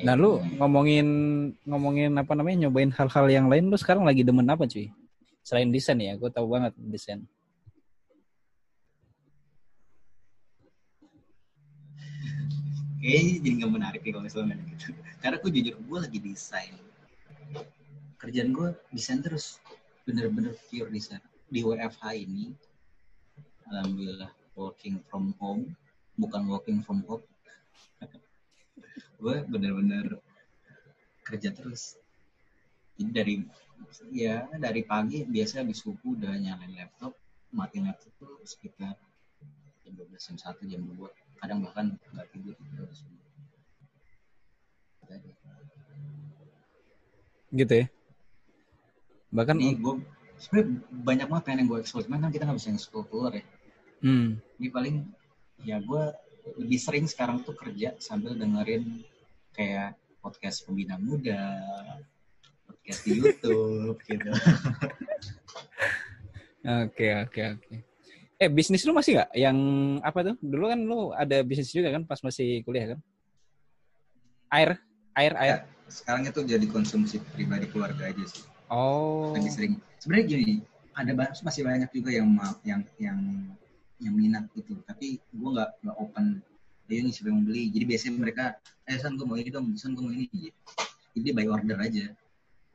Nah, lu ngomongin ngomongin apa namanya nyobain hal-hal yang lain lu sekarang lagi demen apa cuy? Selain desain ya, gue tahu banget desain. Kayaknya jadi nggak menarik nih kalau misalnya gitu. Karena gue jujur gue lagi desain. Kerjaan gue desain terus, bener-bener pure desain. Di WFH ini, alhamdulillah working from home, bukan working from home gue bener-bener kerja terus jadi dari ya dari pagi biasa habis subuh udah nyalain laptop mati laptop tuh sekitar jam 12 jam satu jam dua kadang bahkan nggak tidur gitu ya bahkan ini gue sebenarnya banyak banget pengen yang gue ekspor cuman kan kita nggak bisa ekspor keluar ya hmm. ini paling ya gue lebih sering sekarang tuh kerja sambil dengerin kayak podcast pembina muda, podcast di YouTube gitu. Oke oke oke. Eh bisnis lu masih nggak? Yang apa tuh? Dulu kan lu ada bisnis juga kan pas masih kuliah kan? Air, air, air. Ya, sekarang itu jadi konsumsi pribadi keluarga aja sih. Oh. Lebih sering. Sebenarnya gini, ada masih banyak juga yang yang yang yang minat gitu tapi gue nggak nggak open dia nih siapa yang beli jadi biasanya mereka eh san gue mau ini dong san gue mau ini gitu. jadi by order aja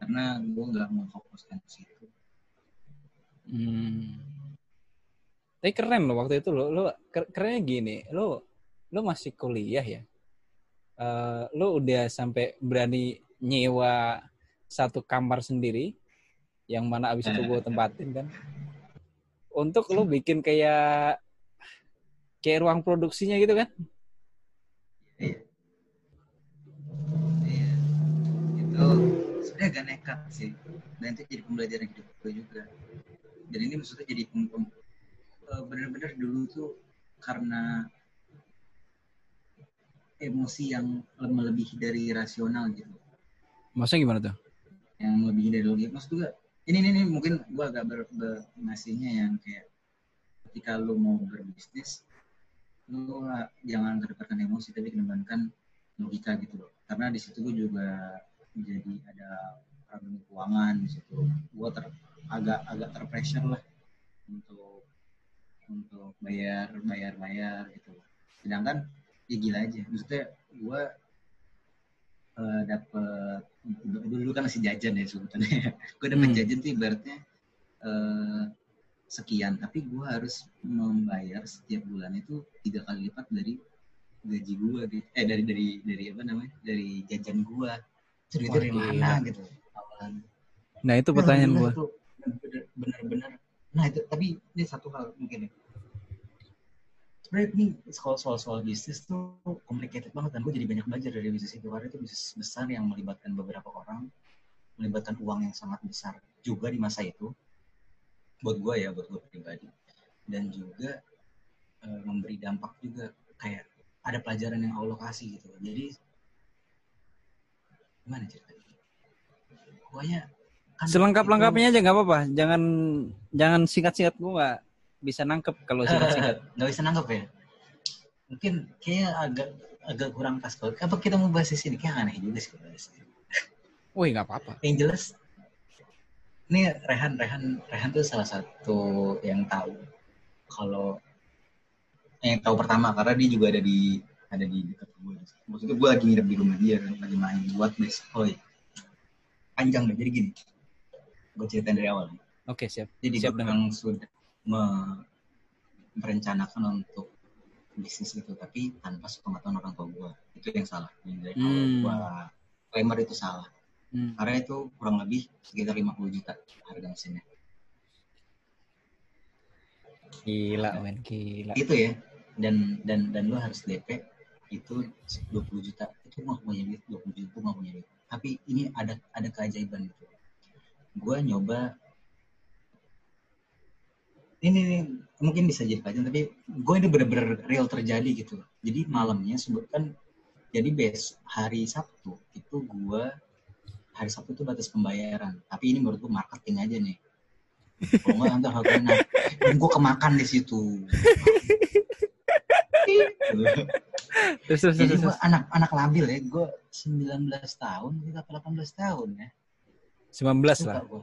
karena gue nggak mau fokuskan ke situ hmm. Tapi keren loh waktu itu lo lo kerennya gini lo lo masih kuliah ya uh, lo udah sampai berani nyewa satu kamar sendiri yang mana abis itu gue tempatin kan untuk lo bikin kayak kayak ruang produksinya gitu kan? Iya. Iya. Itu sebenarnya agak nekat sih. Dan itu jadi pembelajaran hidup gue juga. Dan ini maksudnya jadi eh, benar-benar dulu tuh karena emosi yang melebihi dari rasional gitu. Maksudnya gimana tuh? Yang melebihi dari logika. Maksud juga ini ini, ini mungkin gue agak ber, ber, ngasihnya yang kayak ketika lu mau berbisnis lu jangan kedepankan emosi tapi kedepankan logika gitu loh karena di situ gue juga jadi ada problem keuangan di situ gue ter agak agak terpressure lah untuk untuk bayar bayar bayar gitu. Sedangkan ya gila aja. Maksudnya gue uh, dapet dulu, dulu kan masih jajan ya sebetulnya gue dapet hmm. jajan tuh ibaratnya uh, sekian. Tapi gue harus membayar setiap bulan itu tiga kali lipat dari gaji gue eh dari dari dari apa namanya? Dari jajan gue cerita dari mana gitu. Nah itu pertanyaan gue bener-bener nah itu tapi ini satu hal mungkin ya. Sebenarnya ini soal soal soal bisnis tuh complicated banget dan gue jadi banyak belajar dari bisnis itu. Karena itu bisnis besar yang melibatkan beberapa orang melibatkan uang yang sangat besar juga di masa itu buat gue ya buat gue pribadi. Dan juga e, memberi dampak juga kayak ada pelajaran yang Allah kasih gitu. Jadi gimana ceritanya? Pokoknya kan selengkap lengkapnya aja nggak apa-apa jangan jangan singkat-singkat gue nggak bisa nangkep kalau singkat-singkat. Nggak bisa nangkep ya? Mungkin kayak agak agak kurang pas. Kalau apa kita mau bahas di sini? Kayak aneh juga sih bahas. Wih, nggak apa-apa. Yang jelas, ini Rehan, Rehan, Rehan tuh salah satu yang tahu kalau yang tahu pertama karena dia juga ada di ada di dekat gue. Maksudnya gue lagi nginep di rumah dia, lagi main buat besok. Oh, iya. Panjang deh, jadi gini. Gue ceritain dari awal. Oke, siap. Jadi siap gue memang sudah merencanakan untuk bisnis itu tapi tanpa sepengetahuan orang tua gue itu yang salah. Yang dari hmm. gue klaimar itu salah. Hmm. karena itu kurang lebih sekitar 50 juta harga mesinnya. Gila men gila. Itu ya. Dan dan dan lu harus DP itu 20 juta. Itu nggak punya duit 20 juta itu nggak punya duit. Tapi ini ada ada keajaiban gitu gue nyoba ini, ini mungkin bisa jadi pelajaran tapi gue ini bener-bener real terjadi gitu. Jadi malamnya sebutkan jadi bes hari Sabtu itu gue hari Sabtu itu batas pembayaran. Tapi ini menurut gue marketing aja nih. Kalau nggak nanti naik dan gue kemakan di situ. Terus, terus, jadi gue anak-anak labil ya. Gue 19 tahun kita 18 tahun ya 19 lah gue.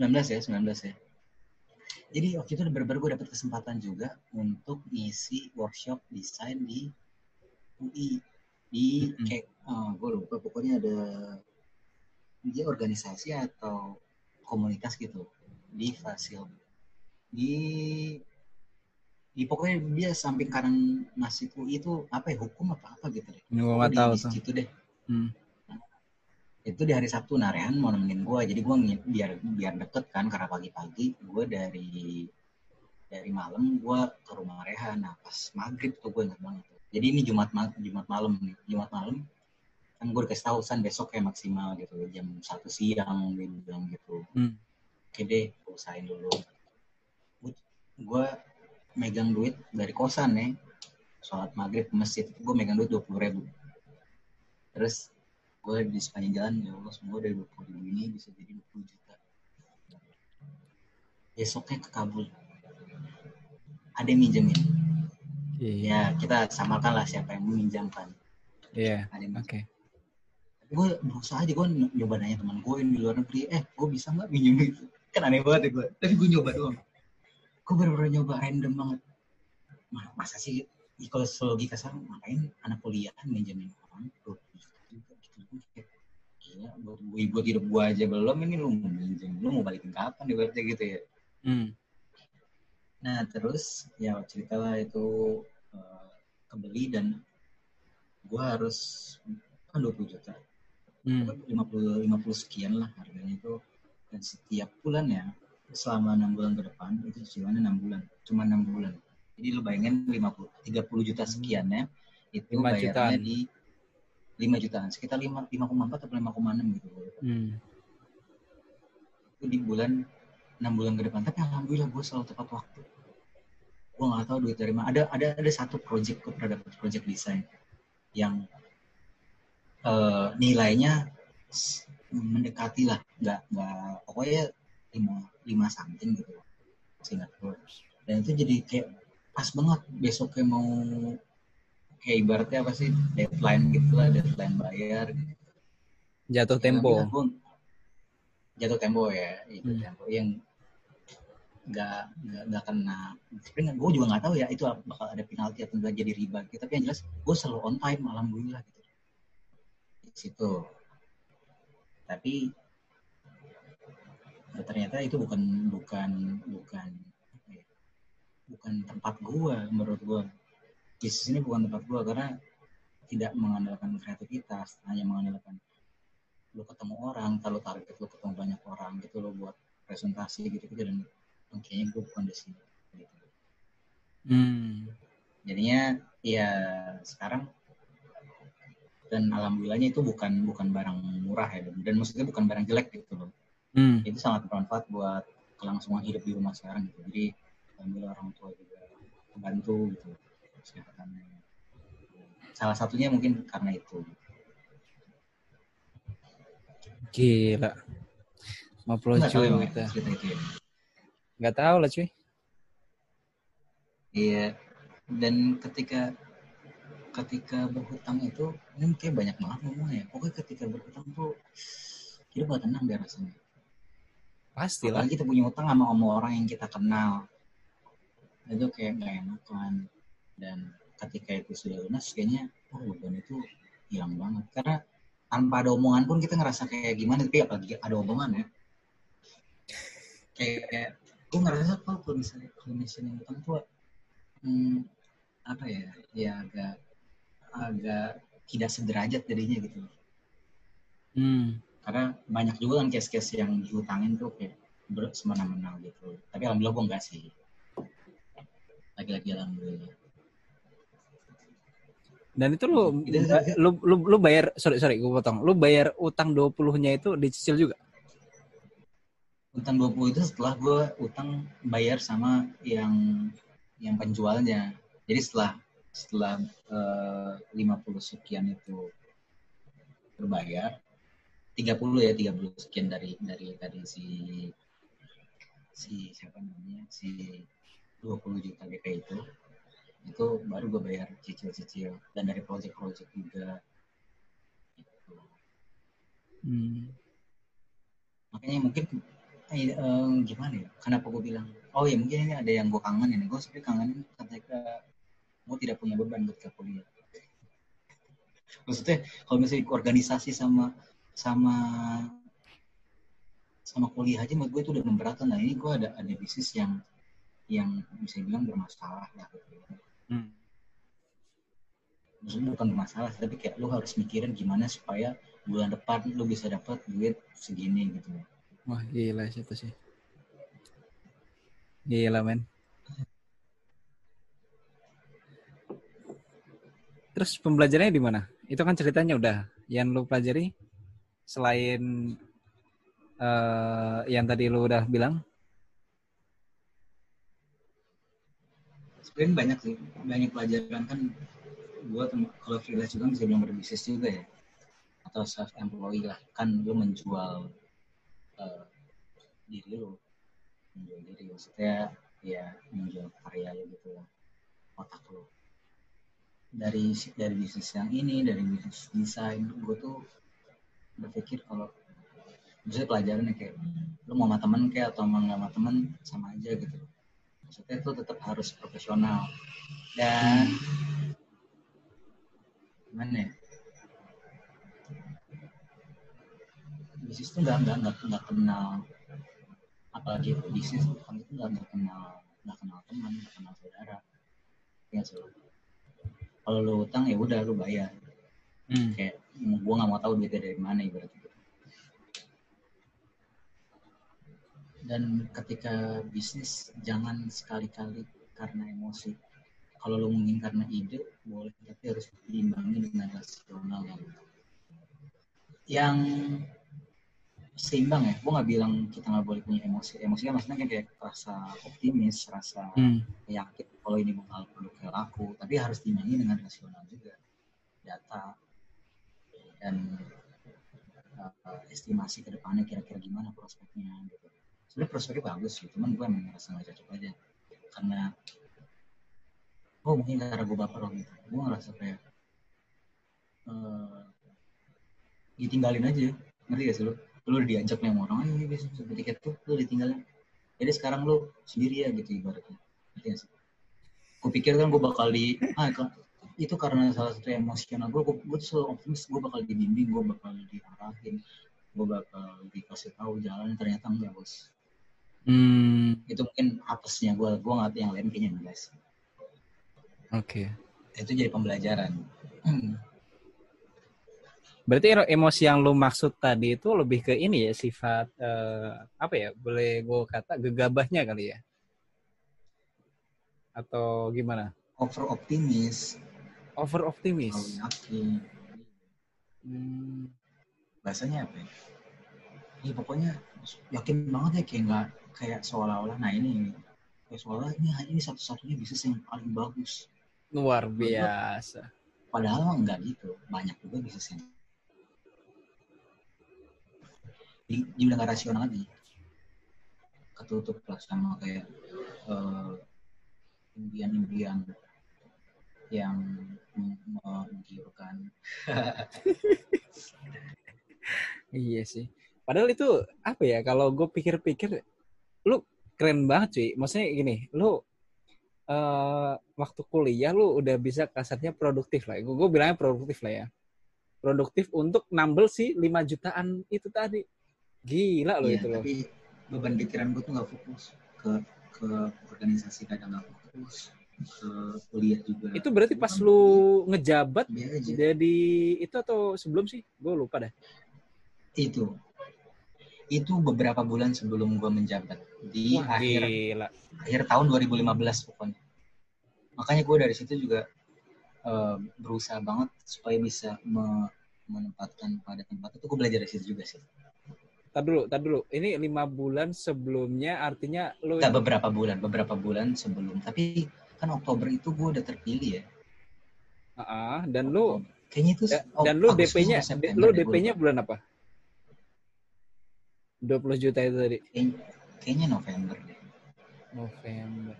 19 ya 19 ya jadi waktu itu benar-benar gue dapet kesempatan juga untuk ngisi workshop desain di UI di mm-hmm. kayak uh, gue lupa pokoknya ada dia organisasi atau komunitas gitu di Fasil di di pokoknya dia samping kanan masjid UI itu apa ya hukum apa apa gitu deh. Gue nggak tahu tuh. Situ deh. Hmm itu di hari Sabtu Narehan mau nemenin gue jadi gue biar biar deket kan karena pagi-pagi. Gue dari dari malam gue ke rumah Rehan nah pas maghrib tuh gue inget banget jadi ini Jumat Jumat malam nih. Jumat malam kan gue dikasih tahu san besok kayak maksimal gitu. Jam satu siang dia bilang gitu. Hmm. oke deh gue usahain dulu. Gue megang duit dari kosan nih sholat maghrib ke masjid gue megang duit dua puluh ribu. Terus gue di sepanjang jalan ya Allah semua dari 20 ribu ini bisa jadi 20 juta. Besoknya ke Kabul ada yang minjemin. Yeah. ya kita samakan lah siapa yang meminjamkan. Iya yeah. oke. Okay. gue berusaha aja gue nyoba nanya teman gue yang di luar negeri eh gue bisa nggak minjem itu kan aneh banget ya gue. Tapi gue nyoba doang. Gue baru-baru nyoba random banget. Masa sih kalau logika sekarang ngapain anak kuliah minjemin orang gila buat buat hidup gue aja belum ini lu mau minjem lu mau balikin kapan di berarti gitu ya hmm. nah terus ya cerita lah itu uh, kebeli dan gue harus kan 20 juta hmm. 50 50 sekian lah harganya itu dan setiap bulan ya selama enam bulan ke depan itu cicilannya enam bulan cuma enam bulan jadi lu bayangin 50 30 juta sekian ya itu bayarnya jutaan. di 5 jutaan sekitar 5 5,4 atau 5,6 gitu. Hmm. itu di bulan 6 bulan ke depan. Tapi alhamdulillah gue selalu tepat waktu. Gue nggak tahu duit dari mana. Ada ada ada satu project gue pernah dapat project desain yang uh, nilainya mendekati lah. Nggak nggak pokoknya lima lima something gitu. Singapura dan itu jadi kayak pas banget besoknya mau kayak ibaratnya apa sih deadline gitu lah deadline bayar gitu. jatuh ya, tempo. jatuh tempo ya itu hmm. tempo. Yang nggak nggak nggak kena. Tapi gue juga nggak tahu ya itu bakal ada penalti atau nggak jadi riba gitu. Tapi yang jelas gue selalu on time alhamdulillah gitu. Di situ. Tapi ya, ternyata itu bukan bukan bukan ya, bukan tempat gue menurut gue bisnis ini bukan tempat gue karena tidak mengandalkan kreativitas hanya mengandalkan lu ketemu orang kalau target lu ketemu banyak orang gitu lo buat presentasi gitu gitu dan "Oh, kayaknya gue bukan di sini gitu. Hmm. jadinya ya sekarang dan alhamdulillahnya itu bukan bukan barang murah ya dan, dan maksudnya bukan barang jelek gitu loh Hmm. itu sangat bermanfaat buat kelangsungan hidup di rumah sekarang gitu jadi alhamdulillah orang tua juga membantu gitu kesehatannya salah satunya mungkin karena itu Gila. 50 Nggak tahu emang ya, juta. cerita itu ya Nggak tahu lah cuy. Iya, dan ketika ketika berhutang itu ini kayak banyak banget ngomongnya. Pokoknya ketika berhutang tuh hidup gak tenang deh rasanya. Pastilah. Apalagi kita punya hutang sama sama orang yang kita kenal. Itu kayak gak enakan. Dan ketika itu sudah lunas, kayaknya oh beban itu hilang banget. Karena tanpa ada omongan pun kita ngerasa kayak gimana. Tapi apalagi ada omongan ya. Kayak, kayak gue ngerasa kok kalau misalnya kalau misalnya hutang tuh hmm, apa ya ya agak agak tidak sederajat jadinya gitu Hmm. karena banyak juga kan case-case yang dihutangin tuh kayak semena-mena gitu tapi alhamdulillah gue enggak sih lagi-lagi alhamdulillah Dan itu lu, Itu- lu, lu, lu bayar, sorry, sorry, gue potong. Lu bayar utang 20-nya itu dicicil juga? utang 20 itu setelah gue utang bayar sama yang yang penjualnya jadi setelah setelah eh, 50 sekian itu berbayar 30 ya 30 sekian dari dari dari si si siapa namanya si 20 juta DP itu itu baru gue bayar cicil-cicil dan dari project-project juga gitu. Hmm. makanya mungkin eh, eh, gimana ya kenapa gue bilang oh ya mungkin ini ada yang gue kangen ini gue sebenarnya kangen ketika gue tidak punya beban ketika kuliah maksudnya kalau misalnya organisasi sama sama sama kuliah aja menurut gue itu udah memberatkan nah ini gue ada ada bisnis yang yang bisa bilang bermasalah lah gitu. Hmm. maksudnya bukan bermasalah tapi kayak lu harus mikirin gimana supaya bulan depan lu bisa dapat duit segini gitu Wah, gila situ sih. Gila, men. Terus pembelajarannya di mana? Itu kan ceritanya udah. Yang lu pelajari selain eh, yang tadi lu udah bilang, sebenarnya banyak sih banyak pelajaran. Kan gue kalau freelance juga bisa bilang berbisnis juga ya. Atau self employee lah. Kan lu menjual eh, diri lu. Menjual diri maksudnya ya menjual karya lu gitu lah. Otak lu. Dari dari bisnis yang ini dari bisnis desain gue tuh berpikir kalau bisa pelajarannya kayak lu mau sama temen kayak atau mau nggak sama temen sama aja gitu maksudnya itu tetap harus profesional. Dan gimana ya? Bisnis itu nggak nggak nggak nggak kenal. Apalagi bisnis kamu itu nggak kenal nggak kenal teman nggak kenal saudara. Ya sih. Kalau lu utang ya udah lu bayar. Hmm. kayak gua nggak mau tahu duitnya dari mana ibaratnya gitu. Dan ketika bisnis jangan sekali-kali karena emosi. Kalau lo mungkin karena ide boleh tapi harus diimbangi dengan rasional yang yang seimbang ya gue nggak bilang kita nggak boleh punya emosi. Emosi kan maksudnya kan kayak rasa optimis rasa Hmm. yakin kalau ini bakal produknya laku tapi harus diimbangi dengan rasional juga. Data. Dan uh, estimasi ke depannya kira-kira gimana prospeknya gitu sebenarnya prospeknya bagus sih cuman gue emang ngerasa nggak cocok aja. Karena oh mungkin karena gue baper waktu itu gue ngerasa kayak eh, ditinggalin aja. Ngerti gak sih lu? Lu udah diajak nih sama orang ayo bisa bisa tiket tuh lu ditinggalin. Jadi sekarang lu sendiri ya gitu ibaratnya. Ngerti gak sih? Gue pikir kan gue bakal di ah itu karena salah satu emosional gue gue, gue tuh selalu optimis gue bakal dibimbing gue bakal diarahin gue bakal dikasih tahu jalan ternyata enggak bos Hmm. itu mungkin apesnya gue gue nggak yang lain kayaknya enggak sih Oke. itu jadi pembelajaran Hmm. Berarti emosi yang lu maksud tadi itu lebih ke ini ya sifat eh, apa ya? Boleh gue kata gegabahnya kali ya? Atau gimana? over optimis Over optimis. yakin Hmm, bahasanya apa ya? Ya pokoknya yakin banget ya kayak nggak kayak seolah-olah nah ini kayak seolah ini ini satu-satunya bisnis yang paling bagus luar biasa. padahal enggak gitu banyak juga bisnis yang jadi, jadi udah nggak rasional lagi ketutup lah sama kayak eh, impian-impian yang menggiurkan Iya sih. Padahal itu apa ya? Kalau gue pikir-pikir, lu keren banget cuy. Maksudnya gini, lu eh waktu kuliah lu udah bisa kasarnya produktif lah. Gue bilangnya produktif lah ya. Produktif untuk nambel si 5 jutaan itu tadi. Gila lo Iya, itu loh. tapi beban pikiran gue tuh nggak fokus ke ke organisasi kadang nggak fokus ke kuliah juga Itu berarti pas lu ngejabat jadi itu atau sebelum sih? Gue lupa dah. itu itu beberapa bulan sebelum gue menjabat. Di Wah, akhir gila. akhir tahun 2015 pokoknya. Makanya gue dari situ juga eh, berusaha banget supaya bisa me- menempatkan pada tempat itu. Gue belajar dari situ juga sih. Tar dulu, dulu. Ini lima bulan sebelumnya artinya lu Nggak beberapa bulan beberapa bulan sebelum. Tapi kan Oktober itu gue udah terpilih ya. Ah, dan lu kayaknya itu Da- oh, dan lu Agustus DP-nya lu gua DP-nya bulan apa? 20 juta itu tadi. Kayaknya, kayaknya November deh November.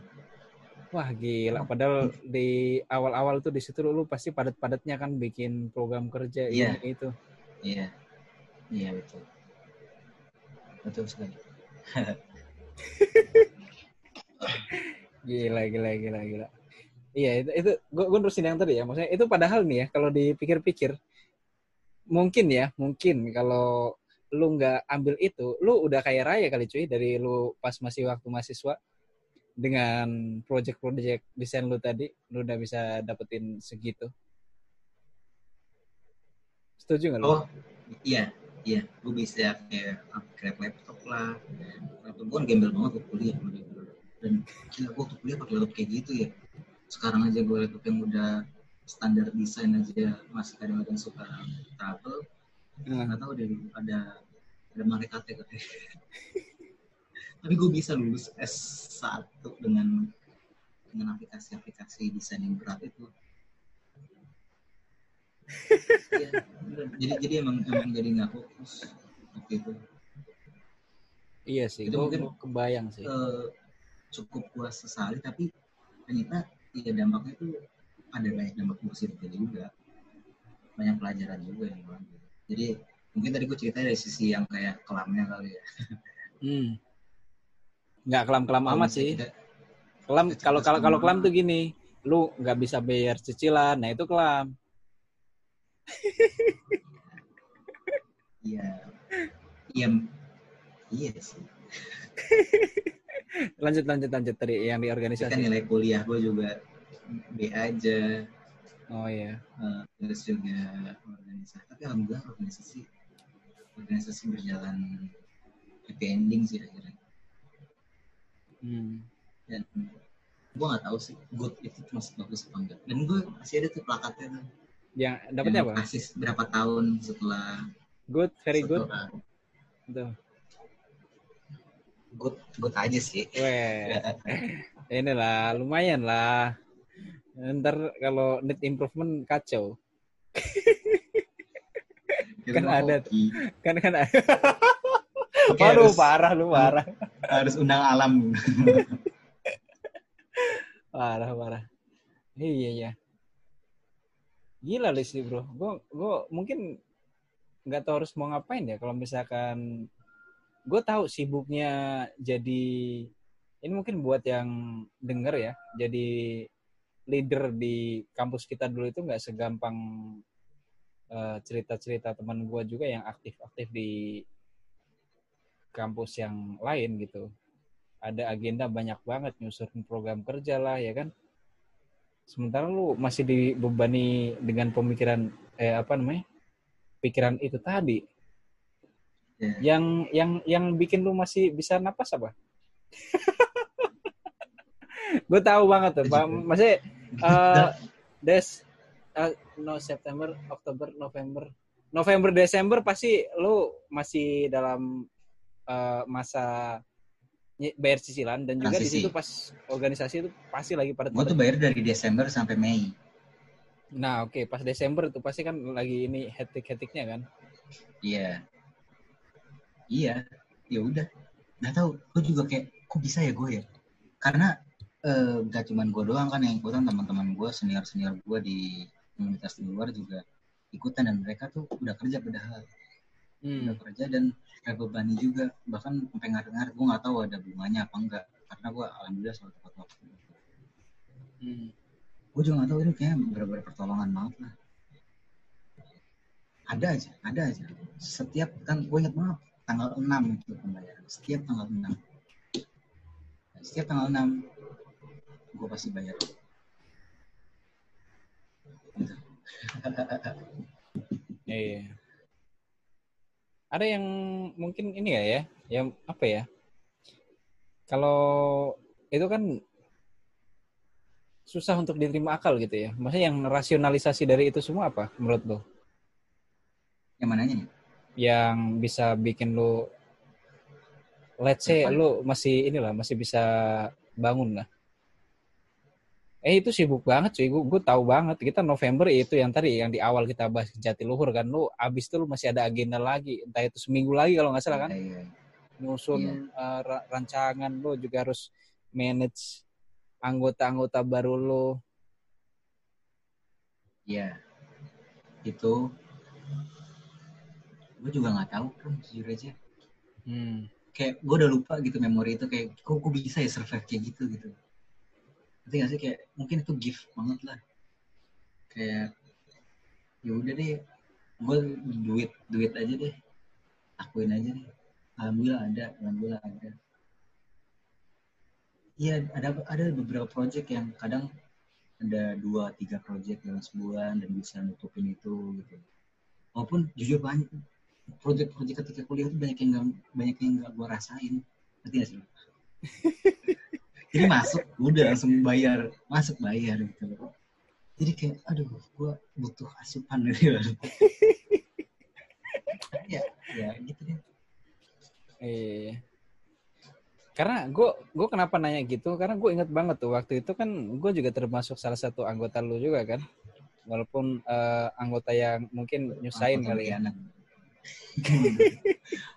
Wah gila, padahal di awal-awal tuh di situ lu pasti padat-padatnya kan bikin program kerja ini itu. iya iya betul betul sekali Gila, gila, gila, gila. Iya, itu, itu gue gue terusin yang tadi ya. Maksudnya itu padahal nih ya, kalau dipikir-pikir, mungkin ya, mungkin kalau lu nggak ambil itu, lu udah kaya raya kali cuy dari lu pas masih waktu mahasiswa dengan project-project desain lu tadi, lu udah bisa dapetin segitu. Setuju nggak lu? oh iya iya. Gue bisa kayak upgrade laptop lah. Laptop gue gembel banget waktu kuliah dan gila gue waktu kuliah pakai laptop kayak gitu ya. Sekarang aja gue laptop yang udah standar desain aja masih kadang-kadang suka Nah, nggak tahu deh ada ada mereka katanya tapi gue bisa lulus S1 dengan dengan aplikasi-aplikasi desain yang berat itu. Iya, jadi jadi emang emang jadi nggak fokus waktu itu. Iya sih, Itu gue mungkin- kebayang sih. Eh, cukup puas sesali tapi ternyata ya dampaknya tuh ada banyak dampak positifnya juga. Banyak pelajaran juga yang gue ambil. Jadi mungkin tadi gue cerita dari sisi yang kayak kelamnya kali ya Hmm. Nggak kelam-kelam Kalau amat sih. kita- Kelam kalau kalau kalau kelam tuh gini, lu nggak bisa bayar cicilan, nah itu kelam. Iya. Iya. Iya sih. Lanjut lanjut lanjut tadi yang di kan organisasi. nilai kuliah gue juga B aja. Oh iya. eh, terus juga organisasi. Tapi alhamdulillah organisasi organisasi berjalan happy ending sih akhirnya. Hmm. Dan gue nggak tahu sih good itu masih bagus apa enggak. Dan gue masih ada tuh plakatnya tuh. Yang dapatnya apa? Kasih berapa tahun setelah Good, very good. Tuh. good good aja sih. Weh. Inilah lumayan lah. Ntar kalau need improvement kacau. Kan ada hoki. Kan kan Waduh, harus- parah lu parah. harus undang alam. Parah, parah. Iya, iya. Gila Leslie bro. Gue gua mungkin nggak tahu harus mau ngapain ya kalau misalkan gue tahu sibuknya jadi ini mungkin buat yang denger ya jadi leader di kampus kita dulu itu nggak segampang eh, cerita-cerita teman gue juga yang aktif-aktif di kampus yang lain gitu ada agenda banyak banget nyusun program kerja lah ya kan sementara lu masih dibebani dengan pemikiran eh apa namanya pikiran itu tadi. Ya. Yang yang yang bikin lu masih bisa napas apa? gue tahu banget tuh, Pak. Maksudnya eh des eh, no September, Oktober, November, November, Desember pasti lu masih dalam eh, masa bayar cicilan dan juga di Transisi. situ pas organisasi itu pasti lagi pada Gue tuh bayar dari Desember sampai Mei. Nah, oke, pas Desember tuh pasti kan lagi ini hetik-hetiknya kan. Iya. Iya. Ya udah. Nggak tahu. Gue juga kayak, kok bisa ya gue ya? Karena eh, gak cuman gue doang kan yang ikutan teman-teman gue, senior-senior gue di komunitas di luar juga ikutan dan mereka tuh udah kerja padahal. Udah Hmm. kerja dan terbebani juga. Bahkan sampai ngaruh-ngaruh gue nggak tahu ada bunganya apa enggak karena gue alhamdulillah selalu tepat waktu. Hmm. gue juga nggak tahu ini kayak bener-bener pertolongan banget lah. Ada aja ada aja. Setiap kan gue inget banget tanggal 6 itu pembayaran. Setiap tanggal 6 setiap tanggal 6 gue pasti bayar gitu. Iya. Ada yang mungkin ini ya ya, yang apa ya? Kalau itu kan susah untuk diterima akal gitu ya. Maksudnya yang rasionalisasi dari itu semua apa menurut lo? yang mananya nih Yang bisa bikin lo let's say lo masih inilah masih bisa bangun lah. Eh itu sibuk banget cuy, gue, gue tahu banget. Kita November itu yang tadi yang di awal kita bahas Jatiluhur kan, lu abis itu lu masih ada agenda lagi, entah itu seminggu lagi kalau nggak salah kan, Iya, iya. nyusun uh, ra- rancangan lu juga harus manage anggota-anggota baru lu. Iya. Itu gue juga nggak tahu pun jujur aja. Hmm. Kayak gue udah lupa gitu memori itu kayak kok gue bisa ya survive kayak gitu gitu. Nanti gak sih kayak mungkin itu gift banget lah. Kayak ya udah deh, gue duit duit aja deh, akuin aja deh. Alhamdulillah ada, alhamdulillah ada. Iya ada ada beberapa project yang kadang ada dua tiga project dalam sebulan dan bisa nutupin itu gitu. Walaupun jujur banyak project-project ketika kuliah itu banyak yang gak, banyak yang nggak gue rasain. Ngerti gak sih? Jadi masuk udah langsung bayar, masuk bayar gitu. Jadi kayak aduh gue butuh asupan gitu. ya, ya gitu deh. Iya. Karena gue gue kenapa nanya gitu? Karena gue inget banget tuh waktu itu kan gue juga termasuk salah satu anggota lu juga kan, walaupun eh, anggota yang mungkin nyusahin Anggota kali ya.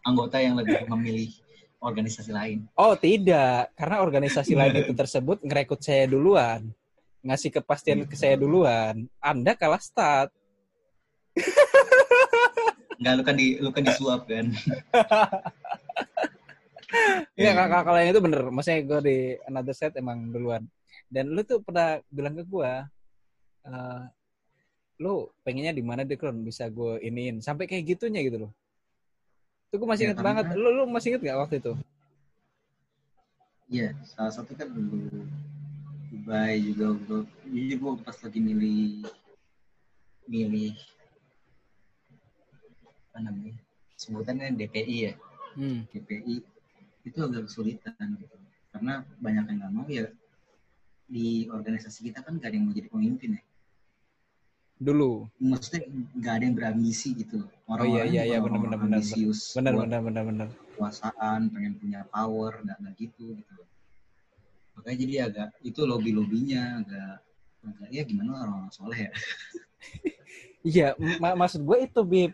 Anggota yang lebih memilih organisasi lain. Oh tidak, karena organisasi lain itu tersebut ngerekrut saya duluan, ngasih kepastian ke saya duluan. Anda kalah start. Enggak lu kan di lu kan disuap kan. Iya kakak kalau yang itu bener, maksudnya gue di another set emang duluan. Dan lu tuh pernah bilang ke gue, eh, lu pengennya di mana deh Kron bisa gue iniin sampai kayak gitunya gitu loh. Itu gue masih Ya, inget karena- banget. Lu lu masih inget gak waktu itu? Iya, salah satu kan dulu Dubai juga gue, jadi gue pas lagi milih milih apa namanya sebutannya DPI ya, Hmm. DPI itu agak kesulitan gitu, karena banyak yang nggak mau ya di organisasi kita kan gak ada yang mau jadi pemimpin ya, Dulu. maksudnya nggak ada yang berambisi gitu, Oh iya iya iya benar benar benar. Benar benar benar benar. kekuasaan, pengen punya power, nggak nggak gitu gitu. Makanya jadi agak itu lobby lobbynya agak agak ya gimana orang soleh ya. Iya, ma- maksud gue itu Bib.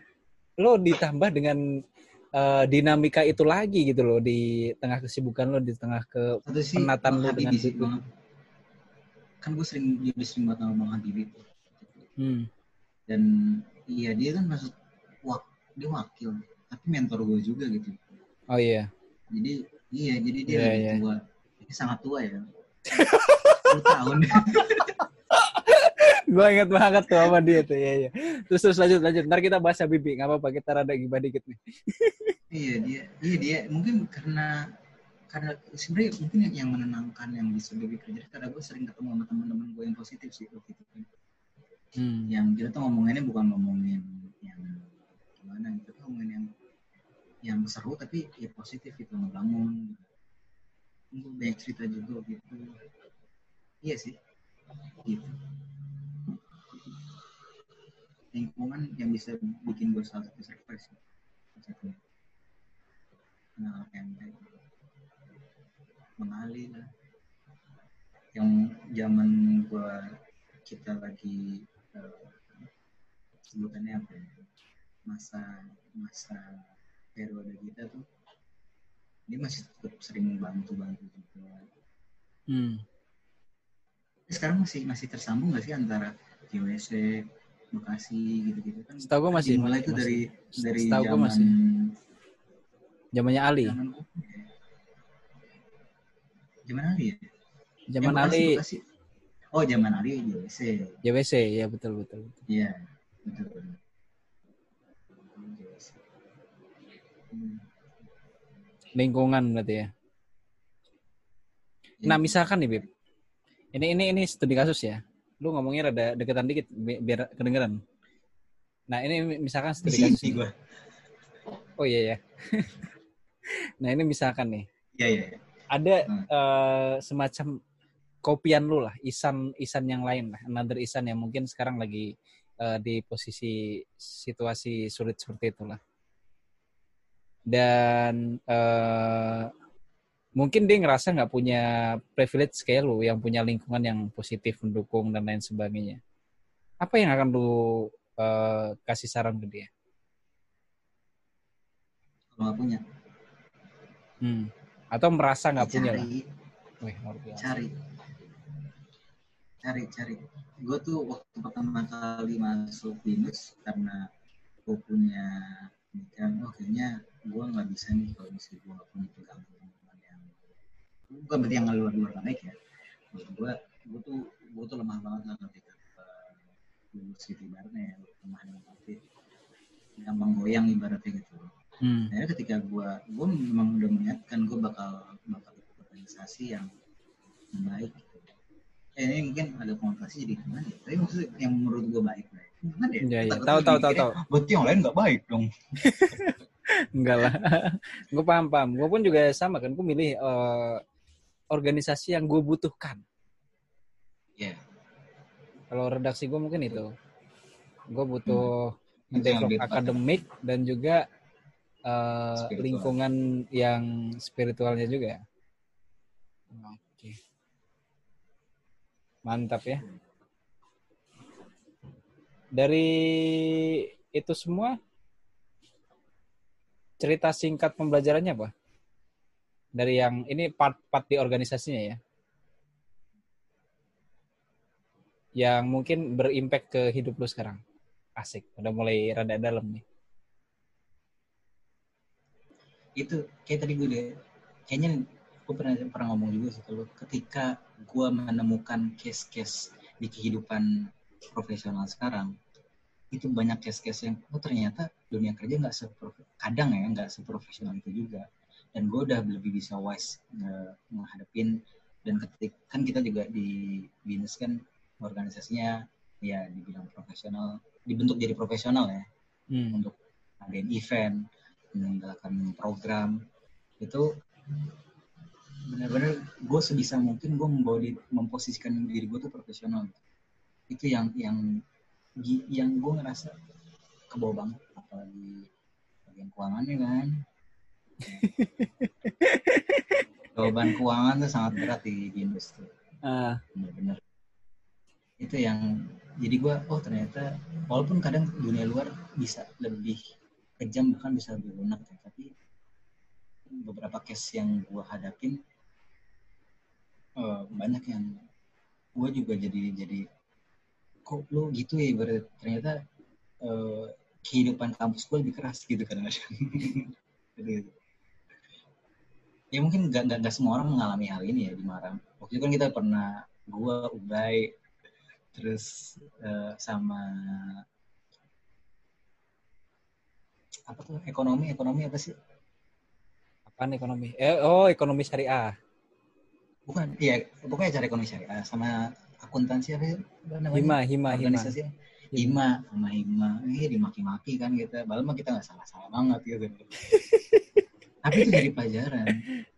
Lo ditambah dengan eh, dinamika itu lagi gitu loh di tengah kesibukan lo di tengah ke Penatan lu dengan itu. Kan gue sering jadi sering banget sama Bang Habibie tuh. Hmm. Dan iya dia kan maksud wak dia wakil tapi mentor gue juga gitu. Oh iya. Jadi iya jadi dia Iya, lebih iya. tua. Dia sangat tua ya. 10 tahun. gue inget banget tuh sama dia tuh ya, ya. Terus terus lanjut lanjut. Ntar kita bahas Habibie, nggak apa-apa kita rada gibah dikit nih. Iya dia, iya dia mungkin karena karena sebenarnya mungkin yang, menenangkan yang bisa lebih kerja karena gue sering ketemu sama teman-teman gue yang positif sih waktu itu kan. Hmm. Yang kita tuh ngomonginnya bukan ngomongin yang yang seru tapi ya positif gitu ngebangun. Gitu. banyak cerita juga gitu. Iya sih. Gitu. Lingkungan yang bisa bikin gue salah satu surprise satu kenal yang mengalir lah. Yang zaman gue kita lagi sebutannya apa ya masa masa periode kita tuh dia masih tetap sering bantu bantu juga Hmm. Sekarang masih masih tersambung nggak sih antara JWC Bekasi gitu-gitu kan Setahu gue masih mulai itu dari dari Setahu zaman masih. zamannya Ali. zaman ya? zaman Ali ya Zaman Yang Bekasi- Ali Bekasi. Oh zaman Ali JWC JWC ya betul betul. iya betul betul JWC. Hmm. Lingkungan berarti ya. Nah, misalkan nih, Bib. Ini ini ini studi kasus ya. Lu ngomongnya rada deketan dikit bi- biar kedengeran. Nah, ini misalkan studi Isi kasus. gue Oh iya ya. nah, ini misalkan nih, iya iya iya. ada Hmm. eh, semacam kopian lu lah, isan isan yang lain lah, another isan yang mungkin sekarang lagi eh, di posisi situasi sulit seperti itulah. Dan eh, mungkin dia ngerasa nggak punya privilege kayak lu, yang punya lingkungan yang positif, mendukung dan lain sebagainya. Apa yang akan lu eh, kasih saran ke dia? kalau nggak punya Hmm. Atau merasa nggak punya lah? Wih, cari cari cari. Gue tuh waktu pertama kali masuk binus karena gue punya pemikiran oh kayaknya gue nggak bisa nih kalau misalnya gue nggak punya pegang teman yang bukan berarti yang luar luar baik ya. Menurut gue gue tuh gue tuh lemah banget lah ketika uh, lulus gitu ibaratnya ya lemah dalam arti gampang goyang ibaratnya gitu. Hmm. akhirnya ketika gue gue memang udah melihatkan gue bakal bakal organisasi yang baik gitu. eh, ini mungkin ada konotasi jadi gimana ya tapi maksudnya yang menurut gue baik baik gimana ya Iya, iya. Takutnya Tahu, tahu, tahu, tahu. berarti yang lain nggak baik dong Enggak lah. gue paham paham. Gue pun juga sama kan. Gue milih eh, organisasi yang gue butuhkan. ya Kalau redaksi gue mungkin itu. Gue butuh Hmm. Itu yang develop lebih tepat. akademik dan juga Spiritual. lingkungan yang spiritualnya juga. Oke. Mantap ya. Dari itu semua cerita singkat pembelajarannya apa? Dari yang ini part-part di organisasinya ya. Yang mungkin berimpact ke hidup lu sekarang. Asik, udah mulai rada dalam nih. itu kayak tadi gue deh kayaknya gue pernah pernah ngomong juga sih kalau ketika gue menemukan case-case di kehidupan profesional sekarang itu banyak case-case yang oh ternyata dunia kerja nggak sepro kadang ya nggak seprofesional itu juga. Dan gue udah lebih bisa wise nge- menghadapin. Dan ketik kan kita juga di binus kan organisasinya ya dibilang profesional dibentuk jadi profesional ya Hmm. untuk ngadain event, menyelenggarakan program. Itu benar-benar gue sebisa mungkin gue membawa di, memposisikan diri gue tuh profesional. Itu yang yang yang gue ngerasa kebawa banget apalagi bagian keuangannya kan? Jawaban keuangan tuh sangat berat di, di industri. Ah, benar-benar itu yang jadi gue oh ternyata walaupun kadang dunia luar bisa lebih kejam bahkan bisa lebih lunak ya, tapi beberapa case yang gue hadapin eh, banyak yang gue juga jadi jadi kok lu gitu ya ibarat ternyata eh, kehidupan kampus gue lebih keras gitu Gitu. ya mungkin gak, gak, gak semua orang mengalami hal ini ya di Marang waktu itu kan kita pernah gua Ubay terus eh, sama apa tuh ekonomi ekonomi apa sih apaan ekonomi? Eh, oh, ekonomi syariah. Bukan iya pokoknya cara ekonomi syariah sama akuntansi apa namanya Hima, hima, hima. organisasi Ima sama Ima, eh dimaki-maki kan kita, padahal mah kita nggak salah-salah banget gitu. Tapi itu jadi pelajaran.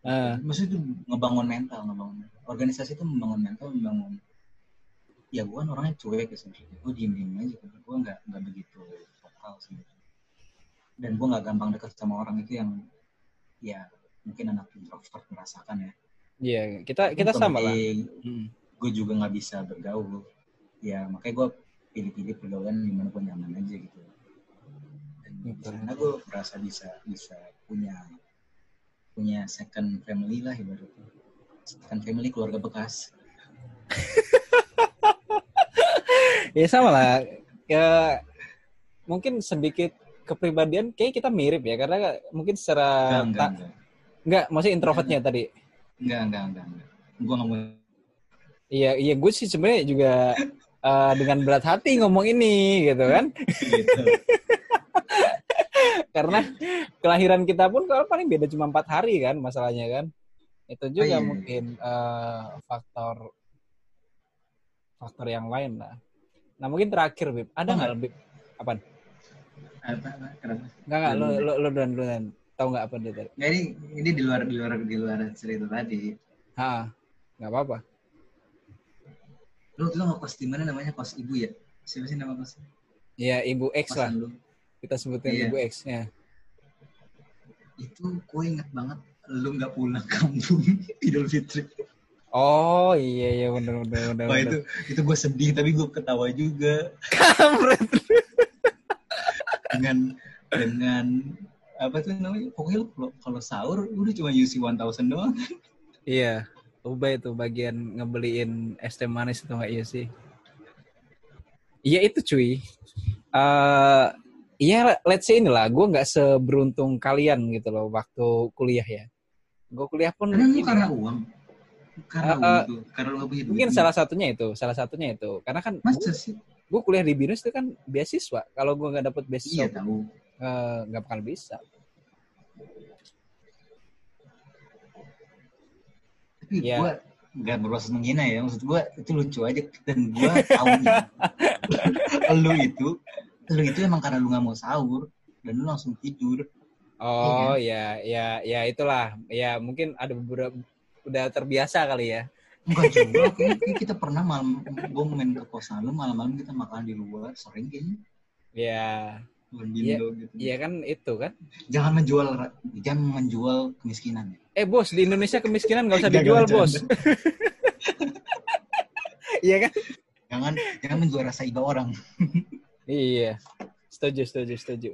Ah, Maksudnya itu ngebangun mental, ngebangun. Organisasi itu membangun mental, membangun. Ya gue kan orangnya cuek ya sebenarnya. Gue diem-diem aja, gue nggak nggak begitu vokal sebenarnya. Dan gue nggak gampang dekat sama orang itu yang ya mungkin anak introvert merasakan ya. Iya, kita kita sama lah. Gue Hmm. juga nggak bisa bergaul. Ya makanya gue pilih-pilih pergaulan di mana gue nyaman aja gitu. Dan di Betul. sana gue merasa bisa bisa punya punya second family lah ibaratnya. Second family keluarga bekas. Ya sama lah. Ya mungkin sedikit kepribadian kayak kita mirip ya karena mungkin secara Enggak, enggak, enggak. enggak, maksudnya introvertnya tadi. Enggak, enggak, enggak, enggak. Gue nggak mau Iya, iya gue sih sebenarnya juga eh, dengan berat hati ngomong ini gitu kan. gitu. Karena kelahiran kita pun kalau paling beda cuma empat hari kan masalahnya kan. Itu juga iya, iya. mungkin eh, faktor faktor yang lain lah. Nah mungkin terakhir Bib, ada Oh, nggak Bib? Apa? Apa, apa? Enggak enggak lo Belum. lo lo dan lo dan tahu nggak apa dia tadi? Ini ini di luar di luar di luar cerita tadi. Ah, nggak apa-apa. Lu lu ngekos di mana namanya kos ibu ya? Siapa sih nama kosnya? Ya Ibu X lah, Kosan lu. kita sebutin Iya. Ibu X ya. Itu gue inget banget lu nggak pulang kampung Idul Fitri. Oh iya iya bener bener bener. Wah itu itu gue sedih tapi gue ketawa juga Kampret. dengan dengan apa tuh namanya pokoknya kalau- sahur udah cuma UC 1000 doang Iya, Ubay itu bagian ngebeliin es teh manis itu nggak iya sih? Iya itu cuy. Eh Iya, let's say inilah, gue nggak seberuntung kalian gitu loh waktu kuliah ya. Gue kuliah pun karena lu karena uang karena Uh, uang uh, itu karena lu gak punya duit mungkin salah satunya itu, salah satunya itu. Karena kan masa sih gue kuliah di binus itu kan beasiswa. Kalau gue nggak dapet beasiswa, iya tahu eh, nggak bakal bisa. tapi Iya. gue nggak bermaksud menghina ya maksud gue itu lucu aja dan gue tahu lu itu lu itu emang karena lu nggak mau sahur dan lu langsung tidur Oh ya, ya, ya itulah. Ya mungkin ada beberapa udah terbiasa kali ya. Enggak juga, kayaknya kayaknya kita pernah malam, gue main ke kosan lu, malam-malam kita makan di luar, sering kayaknya. Ya, Bindo gitu. iya kan itu kan. Jangan menjual, jangan menjual kemiskinan. Eh bos, di Indonesia kemiskinan nggak usah Nggak, dijual nggak bos. Iya kan? Jangan, jangan menjual rasa iba orang. Iya, setuju, setuju, setuju.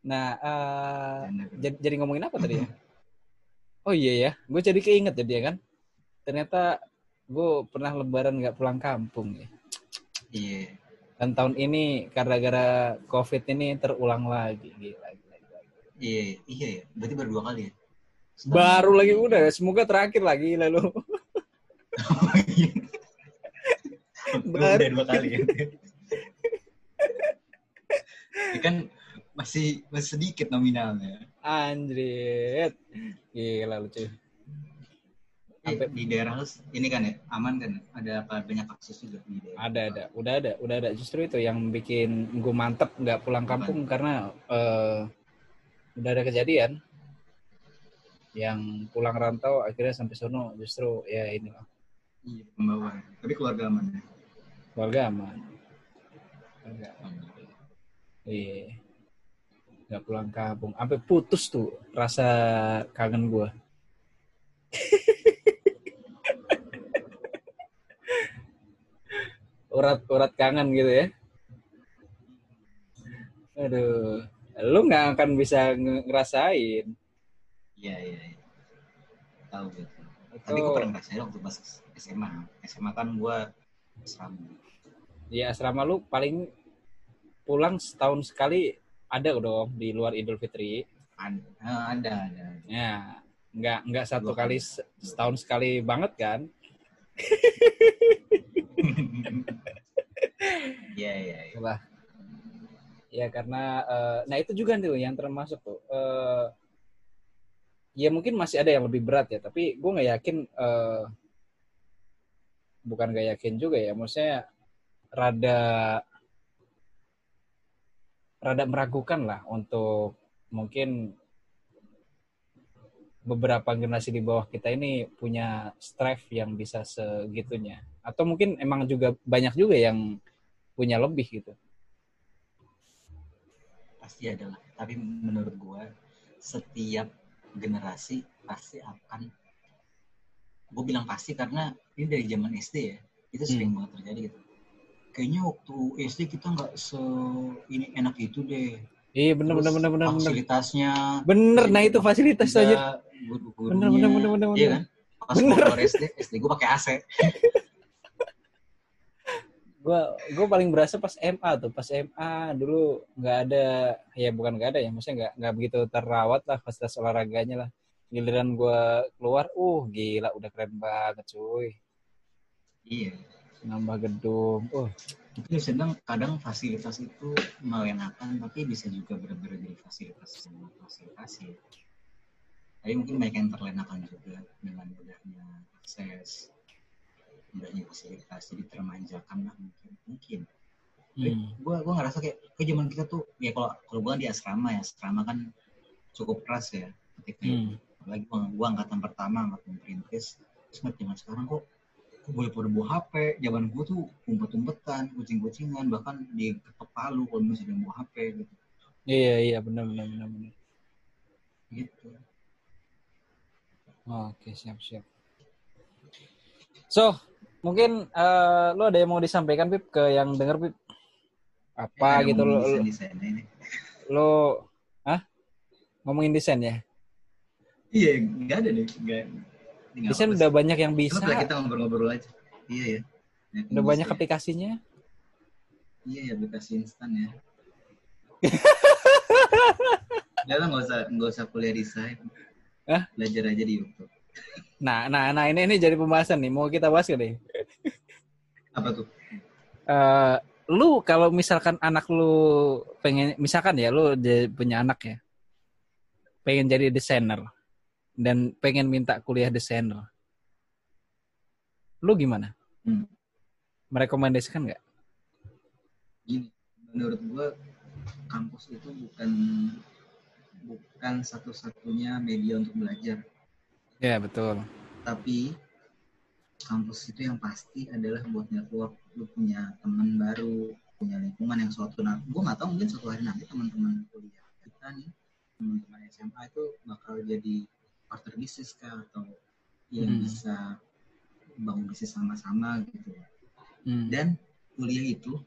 Nah, eh, jadi, jadi ngomongin apa tadi ya? Oh iya ya, gue jadi keinget jadi ya kan. Ternyata gue pernah lebaran nggak pulang kampung ya. Iya. Dan tahun ini gara-gara covid ini terulang lagi. Gila, gila, gila. Iya, iya ya. Berarti baru dua kali ya? Baru lagi udah, semoga terakhir lagi lalu. Udah dua kali ya. Ini kan masih masih sedikit nominalnya. Anjrit. Gila lucu. Sampai- di daerah lu ini kan ya aman kan? Ada apa banyak kasus juga di daerah? Ada ada, udah ada, udah ada. Justru itu yang bikin gue mantep nggak pulang kampung karena eh, udah ada kejadian yang pulang rantau akhirnya sampai sono justru ya inilah Iya, pembawa. Tapi keluarga aman ya. keluarga aman. Keluarga aman. Iya. Nggak pulang kampung, sampai putus tuh rasa kangen gue. urat-urat kangen gitu ya. Aduh, lu nggak akan bisa nge- ngerasain. Iya, iya, iya. Tahu gitu. Itu, Tapi gue pernah ngerasain waktu pas SMA. SMA kan gue asrama. ya asrama lu paling pulang setahun sekali ada dong di luar Idul Fitri. Ada, eh, ada, ada. Ya, nggak nggak satu Dua kali kali. se- setahun sekali banget kan? Iya, iya, iya. Ya karena eh, nah itu juga tuh yang termasuk tuh. eh, ya mungkin masih ada yang lebih berat ya, tapi gue nggak yakin. eh, bukan nggak yakin juga ya, maksudnya rada rada meragukan lah untuk mungkin beberapa generasi di bawah kita ini punya strive yang bisa segitunya. Atau mungkin emang juga banyak juga yang punya lebih gitu. Pasti adalah tapi menurut gue setiap generasi pasti akan gue bilang pasti karena ini dari zaman SD ya. Itu sering hmm. banget terjadi gitu. Kayaknya waktu SD kita nggak se ini enak itu deh. Iya benar benar benar benar fasilitasnya bener nah itu fasilitas aja bener bener bener bener iya kan? Pas bener. SD SD gue pakai AC gue gue paling berasa pas MA tuh. Pas MA dulu nggak ada ya bukan nggak ada ya maksudnya nggak nggak begitu terawat lah fasilitas olahraganya lah. Giliran gue keluar uh gila udah keren banget cuy. Iya. Nambah gedung oh itu sedang kadang fasilitas itu melenakan tapi bisa juga benar-benar jadi fasilitas fasilitasi tapi mungkin banyak yang terlenakan juga dengan mudahnya akses mudahnya fasilitas jadi termanjakan lah mungkin mungkin. Hmm. gue gue ngerasa kayak ke zaman kita tuh ya kalau kalau gue kan di asrama ya asrama kan cukup keras ya ketika hmm. apalagi gue angkatan pertama angkatan perintis terus zaman sekarang kok boleh pada bawa HP zaman gue tuh umpet-umpetan kucing-kucingan bahkan di ketok palu kalau misalnya bawa HP gitu. Iya iya benar benar benar benar. Gitu oke siap siap so mungkin uh, lo ada yang mau disampaikan Pip ke yang denger Pip apa eh, gitu lo lo, lo ah ngomongin desain ya iya nggak ada deh nggak Desain udah banyak yang bisa. Coba kita ngobrol-ngobrol aja. Iya ya. ya udah banyak ya. aplikasinya. Iya ya, aplikasi instan ya. Udah lah nggak usah nggak usah kuliah desain. Hah? Belajar aja di YouTube. Nah, nah, nah ini ini jadi pembahasan nih. Mau kita bahas gak deh? Apa tuh? Uh, lu kalau misalkan anak lu pengen misalkan ya lu punya anak ya pengen jadi desainer dan pengen minta kuliah desainer, lu gimana? Hmm. Merekomendasikan nggak? Gini, menurut gua kampus itu bukan bukan satu-satunya media untuk belajar. Ya betul. Tapi kampus itu yang pasti adalah buat network. Lu punya teman baru, punya lingkungan yang suatu nah, gue nggak tahu mungkin suatu hari nanti teman-teman kuliah kita nih, teman-teman SMA itu bakal jadi partner bisnis kah atau yang hmm. bisa bangun bisnis sama-sama gitu hmm. dan kuliah itu